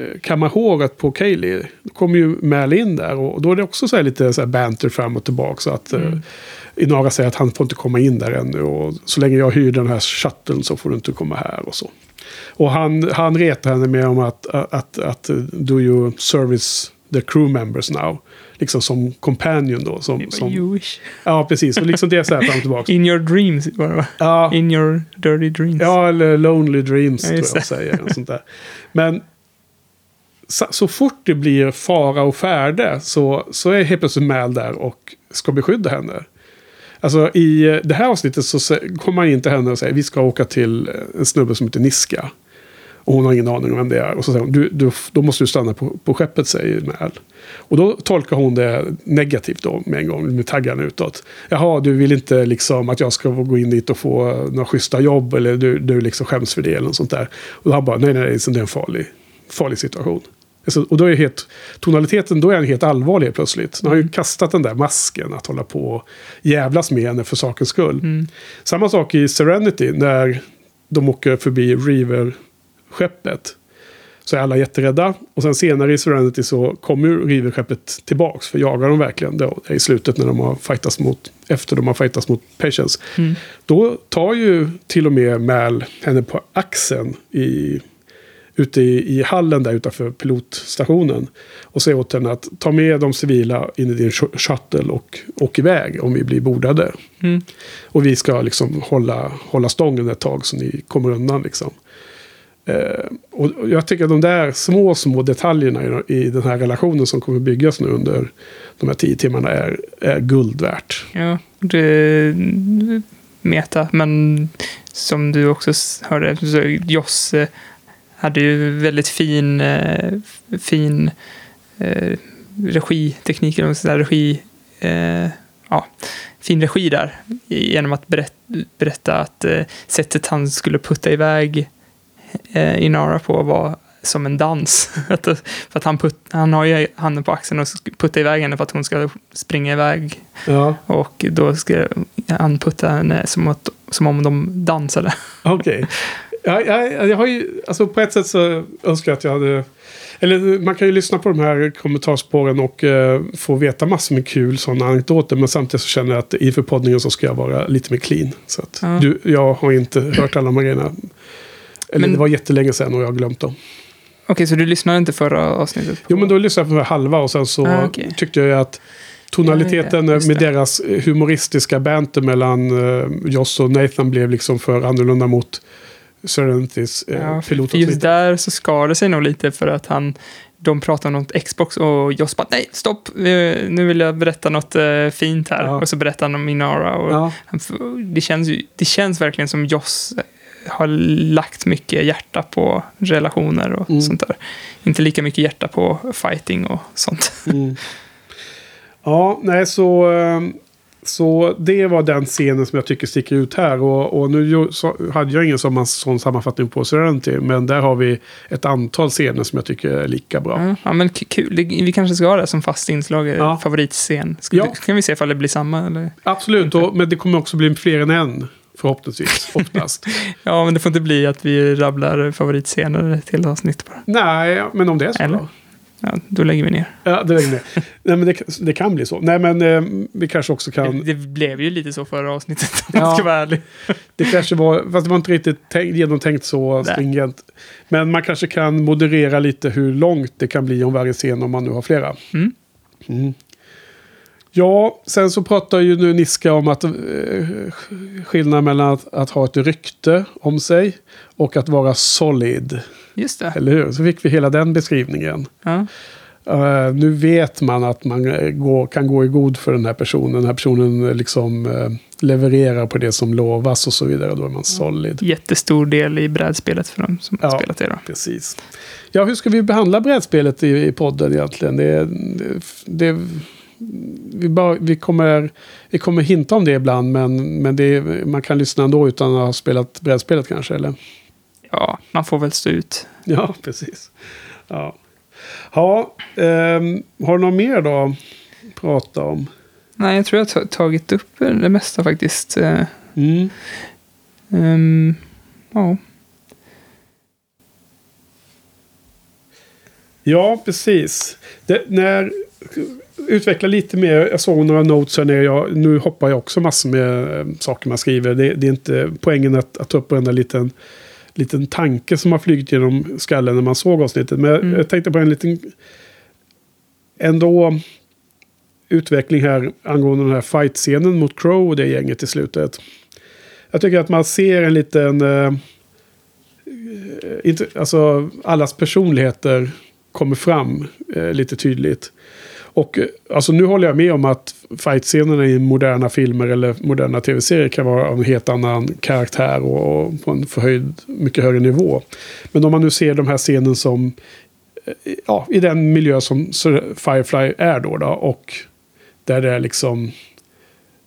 eh, kammar håret på Kaylee. Då kommer ju Mal in där och då är det också så lite så här banter fram och tillbaka. Så att mm. Inara säger att han får inte komma in där ännu. Och så länge jag hyr den här shutteln så får du inte komma här och så. Och han, han retar henne med om att, att, att, att do you service the crew members now? Liksom som companion då. Som, som, you wish. Ja, precis. Och liksom det är så här fram och tillbaka. In your dreams var det va? Ja. In your dirty dreams. Ja, eller lonely dreams Ja, tror jag det. säger. Sånt där. Men så, så fort det blir fara och färde så, så är helt plötsligt Mal där och ska beskydda henne. Alltså i det här avsnittet så kommer man in till henne och säger vi ska åka till en snubbe som heter Niska. Och hon har ingen aning om vem det är. Och så säger hon, du, du, då måste du stanna på, på skeppet, säger Mal. Och då tolkar hon det negativt då med en gång, med taggarna utåt. Jaha, du vill inte liksom att jag ska gå in dit och få några schyssta jobb eller du, du liksom skäms för det eller något sånt där. Och han bara, nej, nej, nej, det är en farlig, farlig situation. Alltså, och då är helt, tonaliteten, då är han helt allvarlig plötsligt. Nu har han ju kastat den där masken att hålla på och jävlas med henne för sakens skull. Samma sak i Serenity när de åker förbi River-skeppet. Så är alla jätterädda. Och sen senare i Serenity så kommer ju River-skeppet tillbaks. För jagar de verkligen då. I slutet när de har fightats mot, efter de har fightats mot Patience. Mm. Då tar ju till och med Mal henne på axeln i, ute i, i hallen där utanför pilotstationen. Och säger åt henne att ta med de civila in i din sh- shuttle och åk iväg om vi blir bordade. Mm. Och vi ska liksom hålla, hålla stången ett tag så ni kommer undan liksom. Eh, och jag tycker att de där små, små detaljerna i, i den här relationen som kommer byggas nu under de här tio timmarna är, är guld värt. Ja, det meta. Men som du också hörde, så Joss hade ju väldigt fin, eh, fin eh, regiteknik, eller sådär, regi, eh, ja, fin regi där. Genom att berätta, berätta att eh, sättet han skulle putta iväg eh, Inara på var som en dans. För att han, putt, han har ju handen på axeln och puttar iväg henne för att hon ska springa iväg. Ja, Och då ska han putta henne som, att, som om de dansade. okej. Ja, jag, jag har ju, alltså på ett sätt så önskar jag att jag hade... Eller man kan ju lyssna på de här kommentarspåren och eh, få veta massor med kul sådana anekdoter. Men samtidigt så känner jag att inför poddningen så ska jag vara lite mer clean. Så att Ja. du, jag har inte hört alla de här grejerna. Eller Men- det var jättelänge sedan och jag har glömt dem. Okej, så du lyssnade inte förra avsnittet? På... Jo, men då lyssnade jag på halva och sen så Ah, okej. tyckte jag att tonaliteten Ja, med deras humoristiska banter mellan uh, Joss och Nathan blev liksom för annorlunda mot Serenitys uh, Ja, för just pilotavsnitt. där så skar det sig nog lite för att han de pratar om något Xbox och Joss bara nej, stopp, eh, nu vill jag berätta något eh, fint här. Ja. Och så berättar han om Minara. Och Ja. han, det, känns det känns verkligen som Joss har lagt mycket hjärta på relationer och Mm. sånt där. Inte lika mycket hjärta på fighting och sånt. Mm. Ja, nej så... eh, Så det var den scenen som jag tycker sticker ut här. Och, och nu hade jag ingen sån, sån sammanfattning på Serenity. Men där har vi ett antal scener som jag tycker är lika bra. Ja, ja men kul. Vi kanske ska ha det som fast inslag, ja. Ja. favoritscen. Ska, Ja. kan vi se ifall det blir samma? Eller? Absolut, och, men det kommer också bli fler än en. Förhoppningsvis, oftast. Ja, men det får inte bli att vi rabblar favoritscener till avsnitt bara. Nej, men om det är så Eller? då. Ja, då lägger vi ner. Ja, det, är det. Nej, men det, det kan bli så. Nej, men eh, vi kanske också kan... Det, det blev ju lite så förra avsnittet, om Ja. man ska vara ärlig. Det kanske var, fast det var inte riktigt tänkt, genomtänkt så Nej. stringent. Men man kanske kan moderera lite hur långt det kan bli om varje scen om man nu har flera. Mm. Mm. Ja, sen så pratar ju nu Niska om att eh, skillnaden mellan att, att ha ett rykte om sig och att vara solid. Just det. Eller hur? Så fick vi hela den beskrivningen. Ja. Eh, nu vet man att man eh, går, kan gå i god för den här personen. Den här personen liksom eh, levererar på det som lovas och så vidare. Då är man solid. Jättestor del i brädspelet för de som har Ja. spelat det. Då. Precis. Ja, hur ska vi behandla brädspelet i, i podden egentligen? Det, det, det, vi, bara, vi, kommer, vi kommer hinta om det ibland, men, men det, man kan lyssna ändå utan att ha spelat brädspelet kanske, eller? Ja, man får väl stå ut. Ja, precis. Ja. Ja, ehm, har du något mer då att prata om? Nej, jag tror jag har tagit upp det mesta faktiskt. Eh, Mm. ehm, ja. Ja, precis. Det, när, utveckla lite mer. Jag såg några notes här nere. Jag, nu hoppar jag också massor med eh, saker man skriver. Det, det är inte poängen att, att ta upp varenda liten, liten tanke som har flugit genom skallen när man såg avsnittet. Men Mm. jag tänkte på en liten... Ändå utveckling här angående den här fight-scenen mot Crow och det gänget i slutet. Jag tycker att man ser en liten... Eh, inte, alltså allas personligheter kommer fram eh, lite tydligt. Och eh, alltså nu håller jag med om att fightscenerna i moderna filmer eller moderna tv-serier kan vara av en helt annan karaktär och, och på en förhöjd, mycket högre nivå. Men om man nu ser de här scenen som, eh, ja, i den miljö som Firefly är då, då och där det är liksom,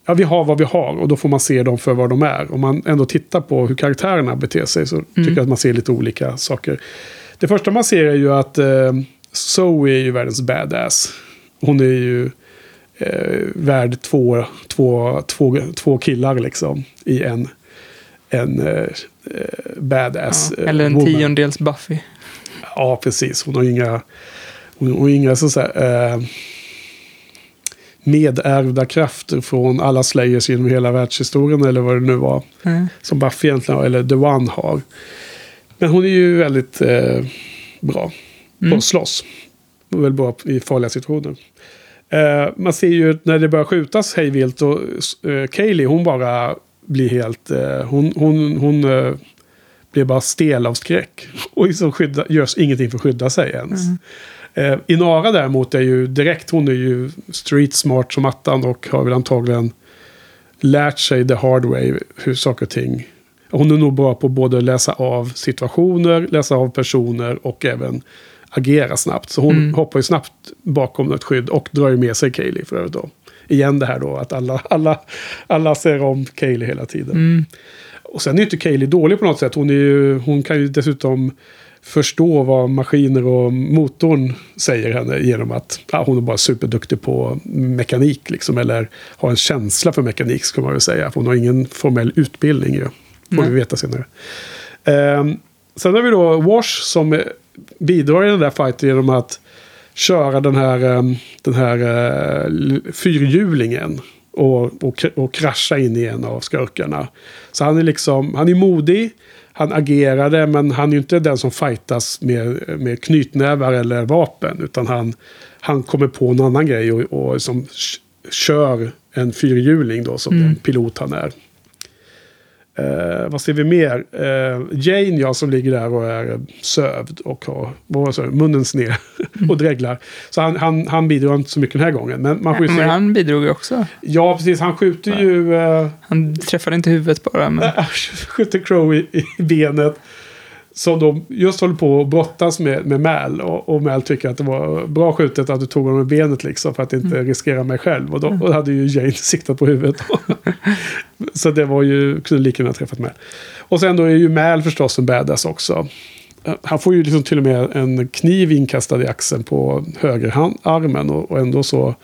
ja vi har vad vi har och då får man se dem för vad de är. Om man ändå tittar på hur karaktärerna beter sig så tycker jag att man ser lite olika saker. Det första man ser är ju att eh, Zoe är ju världens badass. Hon är ju eh, värd två, två, två, två killar liksom i en, en eh, eh, badass ja. eh, Eller en woman. tiondels Buffy. Ja, precis. Hon har inga, hon har inga så, här, eh, medärvda krafter från alla Slayers genom hela världshistorien eller vad det nu var. Mm. Som Buffy egentligen har, eller The One har. Men hon är ju väldigt eh, bra på Mm. att slåss. Och väldigt bra i farliga situationer. Eh, man ser ju när det börjar skjutas hejvilt och eh, Kaylee hon bara blir helt... Eh, hon hon, hon eh, blir bara stel av skräck. Och liksom skydda, görs ingenting för att skydda sig ens. Eh, Inara däremot är ju direkt, hon är ju street smart som attan och har väl antagligen lärt sig the hard way hur saker och ting. Hon är nog bra på både läsa av situationer, läsa av personer och även agera snabbt. Så hon Mm. hoppar ju snabbt bakom ett skydd och drar ju med sig Kaylee för övrigt då. Igen det här då att alla, alla, alla ser om Kaylee hela tiden. Mm. Och sen är ju inte Kaylee dålig på något sätt. Hon, är ju, hon kan ju dessutom förstå vad maskiner och motorn säger henne genom att ja, hon är bara superduktig på mekanik. Liksom, eller har en känsla för mekanik ska man väl säga. Hon har ingen formell utbildning ju. Får Nej. vi veta senare. Ehm, sen har vi då Wash som bidrar i den där fighten genom att köra den här, ehm, den här eh, fyrhjulingen. Och, och, och krascha in i en av skurkarna. Så han är liksom, han är modig. Han agerade men han är inte den som fightas med, med knytnävar eller vapen. Utan han, han kommer på en annan grej och, och som kör en fyrhjuling då som Mm. den pilot han är. Eh, vad ser vi mer? Eh, Jane, ja, som ligger där och är sövd och har vad munnen sned och dreglar. Så han, han, han bidrar inte så mycket den här gången. Men man skjuter, Men han bidrog ju också. Ja, precis. Han skjuter ju... Eh, Han träffade inte huvudet bara. Men... skjuter Crow i, i benet. Som de just håller på att brottas med, med Mal. Och, och Mal tycker att det var bra skjutet att du tog honom i benet liksom. För att inte riskera mig själv. Och då och hade ju Jane siktat på huvudet. Så det var ju, kunde lika gärna träffat Mal. Och sen då är ju Mal förstås en badass också. Han får ju liksom till och med en kniv inkastad i axeln på högerarmen. Och, och ändå så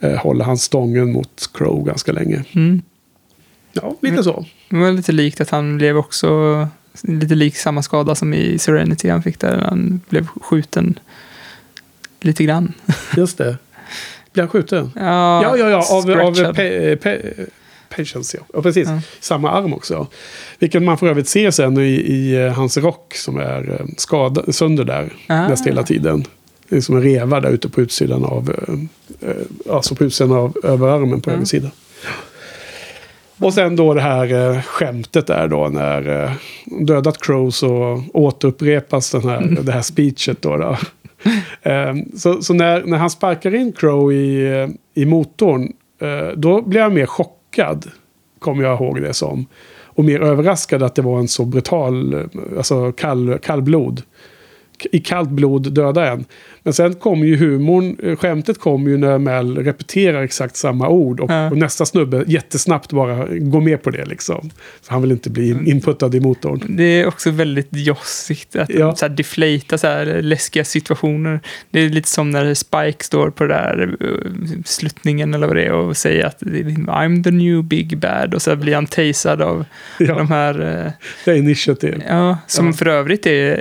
eh, håller han stången mot Crow ganska länge. Mm. Ja, lite så. Det var lite likt att han blev också lite lik samma skada som i Serenity han fick där. Han blev skjuten lite grann. Just det. Blir han skjuten? Ja, Ja, ja, ja. Av, av pe, pe, Patience, ja. ja precis. Ja. Samma arm också. Vilket man för övrigt ser sen i, i eh, hans rock som är eh, skadad, sönder där Ah. nästan hela tiden. Det är som en reva där ute på utsidan av, eh, alltså på utsidan av överarmen på höger sida. Och sen då det här eh, skämtet där då när eh, dödat Crow så återupprepas den här, det här speechet då. då. Eh, så så när, när han sparkar in Crow i, eh, i motorn eh, då blir han mer chockad. Kommer jag ihåg det som. Och mer överraskad att det var en så brutal, eh, alltså kall, kallblod. I kallt blod döda en. Men sen kommer ju humorn, eh, skämtet kommer ju när Mel repeterar exakt samma ord. Och, Ja. och nästa snubbe jättesnabbt bara går med på det liksom. För han vill inte bli in, inputtad i motorn. Det är också väldigt jossigt att Ja. så här deflata så här läskiga situationer. Det är lite som när Spike står på den där uh, sluttningen eller vad det är och säger att I'm the new big bad och så blir han tasad av Ja. de här eh, Det är initiativ. Ja, som Ja. för övrigt är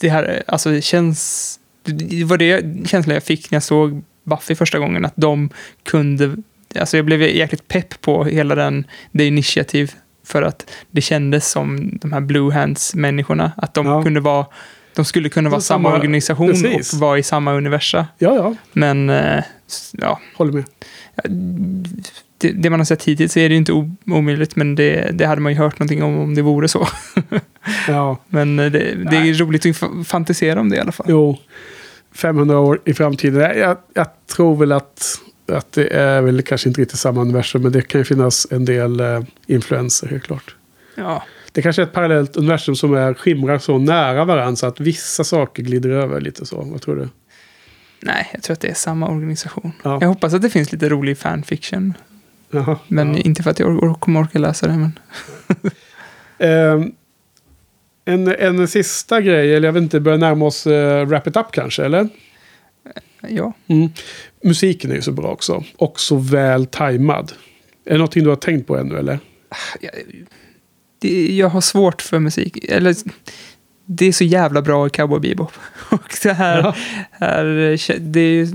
det här, alltså det känns, det var det känslan jag fick när jag såg Buffy första gången, att de kunde, alltså jag blev jäkligt pepp på hela den, det initiativ, för att det kändes som de här Blue Hands-människorna, att de Ja. kunde vara, de skulle kunna vara samma, samma- organisation precis. och vara i samma universa. Ja, ja. Men, eh, ja, Håller med. Det, det man har sett hittills är det inte omöjligt, men det, det hade man ju hört någonting om om det vore så. Ja. Men eh, det, det är roligt att fa- fantisera om det i alla fall. Jo, 500 år i framtiden. Jag, jag, jag tror väl att, att det är väl kanske inte riktigt samma universum. Men det kan ju finnas en del eh, influenser helt klart. Ja. Det kanske är ett parallellt universum som är, skimrar så nära varandra så att vissa saker glider över lite så. Vad tror du? Nej, jag tror att det är samma organisation. Ja. Jag hoppas att det finns lite rolig fanfiction. Jaha, Men ja. inte för att jag or- kommer orka läsa det. Men... Ehm, en, en sista grej, eller jag vet inte, börjar närma oss uh, Wrap It Up kanske, eller? Ja. Mm. Musiken är ju så bra också. Och så väl tajmad. Är det någonting du har tänkt på ännu, eller? Det, jag har svårt för musik. Eller, det är så jävla bra i Cowboy Bebop. Och det här, Ja. här, det är ju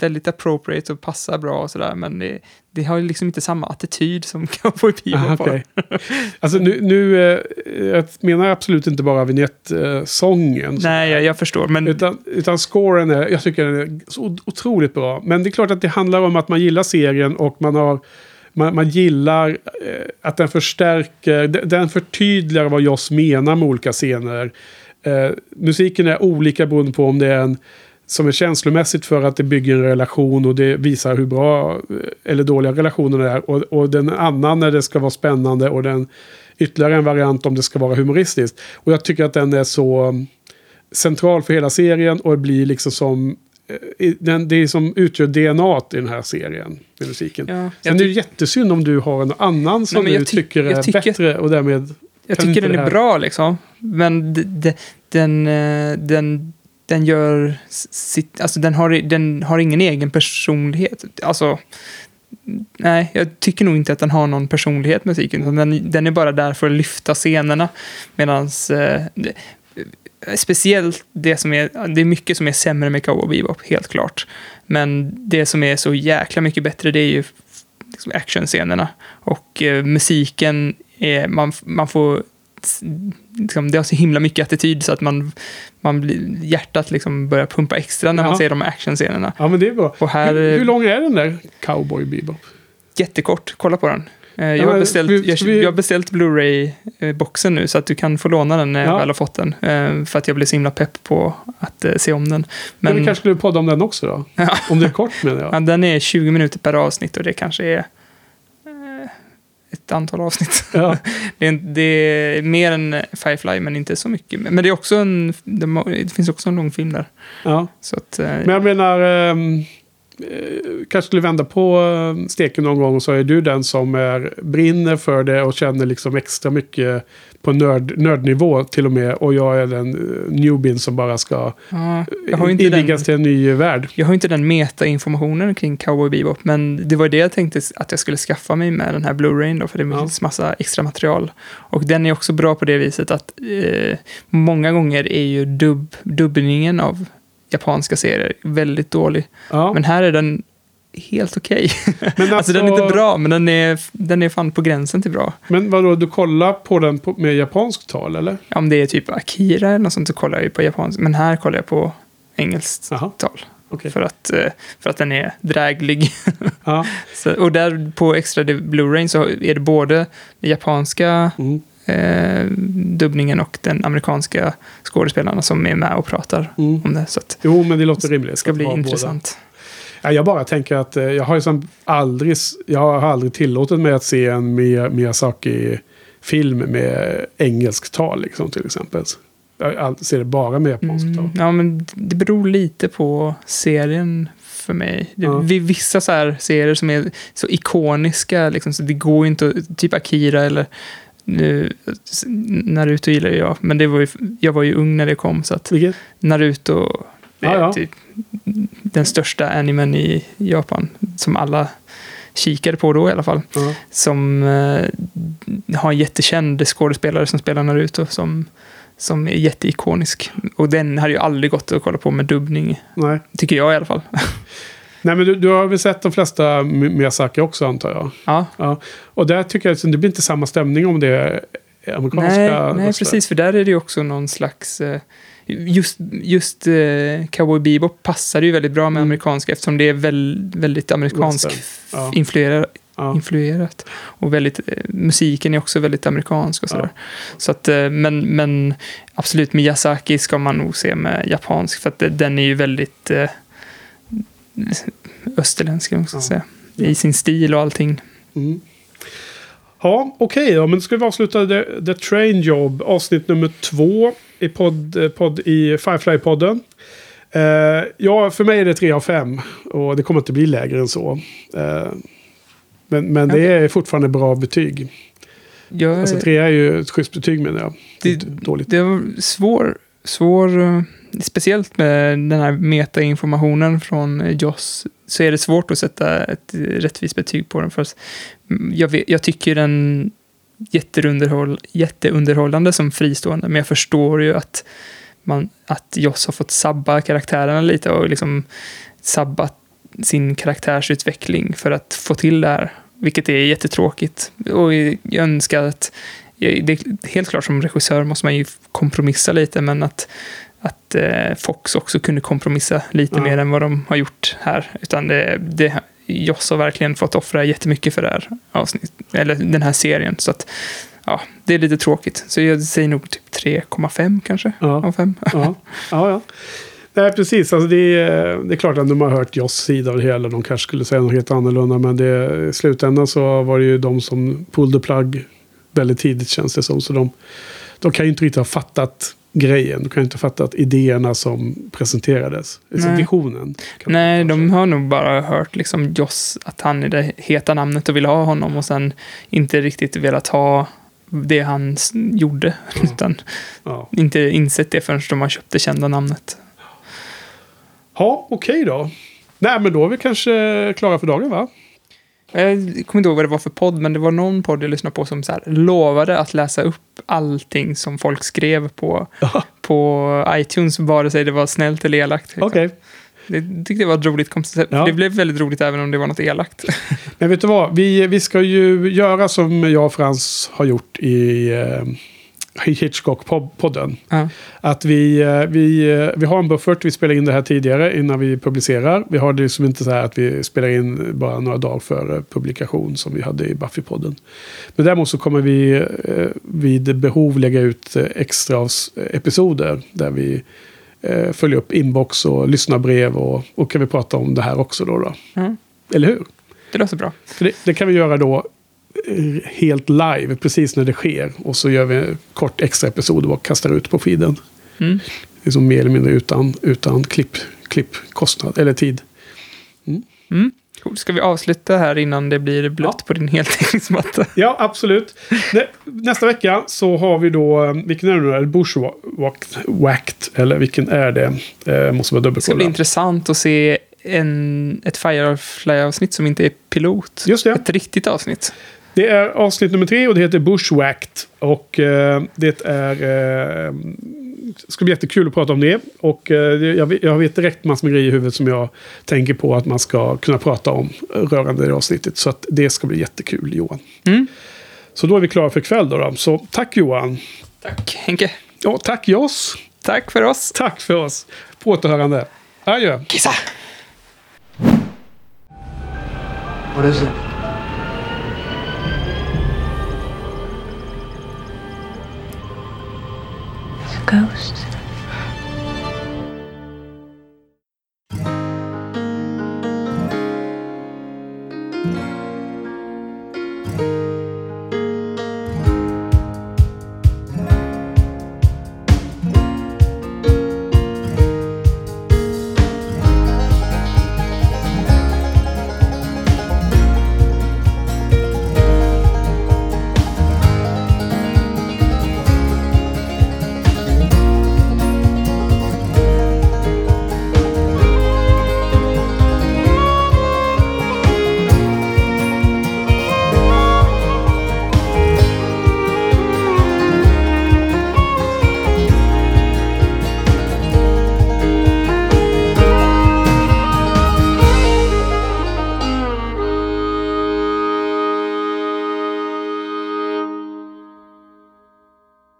väldigt appropriate och passar bra och sådär. Men det, det har ju liksom inte samma attityd som Cowboy Bebop Ah, okej. Alltså nu, nu eh, jag menar absolut inte bara vignettsäsången. Nej, jag, jag förstår. Men Utan, utan scoren är, jag tycker den är så otroligt bra. Men det är klart att det handlar om att man gillar serien och man har man, man gillar eh, att den förstärker, den, den förtydligar vad Joss menar med olika scener. Eh, musiken är olika beroende på om det är en som är känslomässigt för att det bygger en relation och det visar hur bra eh, eller dåliga relationen är. Och, och den annan när det ska vara spännande och den ytterligare en variant om det ska vara humoristiskt. Och jag tycker att den är så mm, central för hela serien och det blir liksom som eh, den, det är som utgör DNA i den här serien med musiken. Ja, Sen är det jättesynd om du har en annan som men du ty- tycker är tycker- bättre och därmed... Jag tycker den är bra liksom. Men den, eh, den, den gör sitt, alltså den har, den har ingen egen personlighet. Alltså, nej, jag tycker nog inte att den har någon personlighet musiken. utan Den, den är bara där för att lyfta scenerna. Medan speciellt det som är, det är mycket som är sämre med Cowboy Bebop, helt klart. Men det som är så jäkla mycket bättre, det är ju liksom actionscenerna. Och eh, musiken, är, man, man får... Liksom, det har så himla mycket attityd så att man, man blir, hjärtat liksom börjar pumpa extra när man Ja. ser de actionscenerna. Ja, men det är bra. Och här, hur, hur lång är den där Cowboy Bebop? Jättekort, kolla på den. Eh, Jag Ja, har beställt, jag, beställt Blu-ray-boxen nu så att du kan få låna den när jag Ja. väl har fått den. Eh, För att jag blev så himla pepp på att eh, se om den. Men, Men vi kanske skulle podda om den också då? Om det är kort menar jag. ja, den är 20 minuter per avsnitt och det kanske är eh, ett antal avsnitt. Ja. det, är, det är mer än Firefly men inte så mycket. Men det, är också en, det finns också en lång film där. Ja. Så att, eh, Men jag menar, eh, kanske skulle vända på eh, steken någon gång så är du den som är, brinner för det och känner liksom extra mycket på nörd, nördnivå till och med. Och jag är den uh, newbien som bara ska ja, invigas till en ny värld. Jag har inte den meta-informationen kring Cowboy Bebop, men det var det jag tänkte att jag skulle skaffa mig med den här Blu-rayn för det finns massa extra material. Och den är också bra på det viset att eh, många gånger är ju dubb, dubbningen av japanska serier väldigt dålig. Ja. Men här är den helt okej. Men alltså, den är inte bra, men den är, den är fan på gränsen till bra. Men vadå, du kollar på den på, med japanskt tal eller? Om det är typ Akira eller något sånt så kollar jag på japansk, men här kollar jag på engelskt tal. Okej. För, att, eh, för att den är dräglig. Ja. så, och där på extra Blu-ray så är det både japanska Mm. Eh, dubbningen och den amerikanska skådespelarna som är med och pratar Mm. om det. Så Jo, men det låter rimligt. det ska bli båda. intressant. Ja, jag bara tänker att eh, jag har ju som aldrig, jag har aldrig tillåtit mig att se en Mi- Miyazaki-film med engelskt tal liksom, till exempel. Jag ser det bara med japanskt. Mm, då. ja, men det beror lite på serien för mig. Det, Ja. Vissa så serier som är så ikoniska, liksom, så det går ju inte, att- typ Akira eller nu, Naruto gillar jag, men det var ju, jag var ju ung när det kom, så att Vilket? Naruto är Ja, ja. typ den största animen i Japan, som alla kikade på då i alla fall. Ja. Som eh, har en jättekänd skådespelare som spelar Naruto som, som är jätteikonisk. Och den hade ju aldrig gått att kolla på med dubbning, Nej. tycker jag i alla fall. Nej, men du, du har väl sett de flesta Mi- Miyazaki också antar jag? Ja. Ja. Och där tycker jag att det blir inte samma stämning om det är amerikanska Nej, nej röster. precis, för där är det ju också någon slags... eh, Just, just eh, Cowboy Bebop passar ju väldigt bra med amerikanska eftersom det är väl, väldigt amerikansk Mm. Ja. influerat, Ja. influerat. Och väldigt, eh, musiken är också väldigt amerikansk och sådär. Så att, men, men absolut, Miyazaki ska man nog se med japansk för att den är ju väldigt eh, österländsk, man ska säga. I sin stil och allting. Mm. Ja, okej då. Men då ska vi avsluta The, The Train Job, avsnitt nummer två i, podd, eh, podd, i Firefly-podden. Eh, ja, för mig är det tre av fem och det kommer inte bli lägre än så. Eh, men men det är fortfarande bra betyg. Jag, Alltså tre är ju ett schysst betyg menar jag. det, dåligt. det var svår, svår, speciellt med den här metainformationen från Joss, så är det svårt att sätta ett rättvist betyg på den. För jag, vet, jag tycker den jätteunderhåll, jätteunderhållande som fristående, men jag förstår ju att, man, att Joss har fått sabba karaktärerna lite och liksom sabbat sin karaktärsutveckling för att få till det här. Vilket är jättetråkigt. Och jag önskar att, det är helt klart som regissör måste man ju kompromissa lite, men att, att eh, Fox också kunde kompromissa lite Ja. mer än vad de har gjort här. Utan det, det, Joss har verkligen fått offra jättemycket för det här avsnitt, eller den här serien. Så att, ja, det är lite tråkigt. Så jag säger nog typ 3,5 kanske Ja. av 5. Ja, ja. ja. Nej, precis. Alltså det, är, det är klart att de har hört Joss sida av det hela. De kanske skulle säga något helt annorlunda. Men det, i slutändan så var det ju de som pulled the plug väldigt tidigt känns det som. Så de, de kan ju inte riktigt ha fattat grejen. De kan inte ha fattat idéerna som presenterades. Alltså Nej. visionen. Nej, de har nog bara hört liksom Joss, att han är det heta namnet och vill ha honom och sen inte riktigt velat ha det han gjorde. Utan Ja, inte insett det förrän de har köpt det kända namnet. ja okej då. Nej, men då är vi kanske klara för dagen va? Jag kommer inte ihåg vad det var för podd, men det var någon podd jag lyssnade på som så här lovade att läsa upp allting som folk skrev på, på iTunes, vare sig det var snällt eller elakt. liksom. Okej. Det tyckte jag var ett roligt koncept. Ja. Det blev väldigt roligt även om det var något elakt. Men vet du vad? Vi, vi ska ju göra som jag och Frans har gjort i, eh, i Hitchcock-podden. Ja. Att vi, eh, vi, eh, vi har en buffert, vi spelar in det här tidigare innan vi publicerar. Vi har det liksom inte så här att vi spelar in bara några dagar före publikation som vi hade i Buffy-podden. Men däremot så kommer vi eh, vid behov lägga ut extra episoder där vi följer upp inbox och lyssnarbrev och, och kan vi prata om det här också då. då. Ja. Eller hur? Det låter bra. Det, det kan vi göra då helt live, precis när det sker. Och så gör vi en kort extra episod och kastar ut på feeden. Mm. Liksom mer eller mindre utan, utan klipp, klippkostnad eller tid. Mm. Cool. Ska vi avsluta här innan det blir blött på din heltäckningsmatta? Ja, absolut. Nä, nästa vecka så har vi då, eh, vilken är det nu? Är det Bushwhacked? Eller vilken är det? Eh, måste vara Det ska bli dubbelkolla. intressant att se en, ett Firefly-avsnitt som inte är pilot. Just det. Ett riktigt avsnitt. Det är avsnitt nummer tre och det heter Bushwhacked. Och eh, det är... Eh, det ska bli jättekul att prata om det. Och eh, jag, vet- jag vet direkt massor med grejer i huvudet som jag tänker på att man ska kunna prata om rörande det avsnittet. Så att det ska bli jättekul Johan. Mm. Så då är vi klara för ikväll då. då. Så tack Johan. Tack Henke. Ja, tack Joss. Tack för oss. Tack för oss. På återhörande. Adjö. Kissa. What is it? It's a ghost.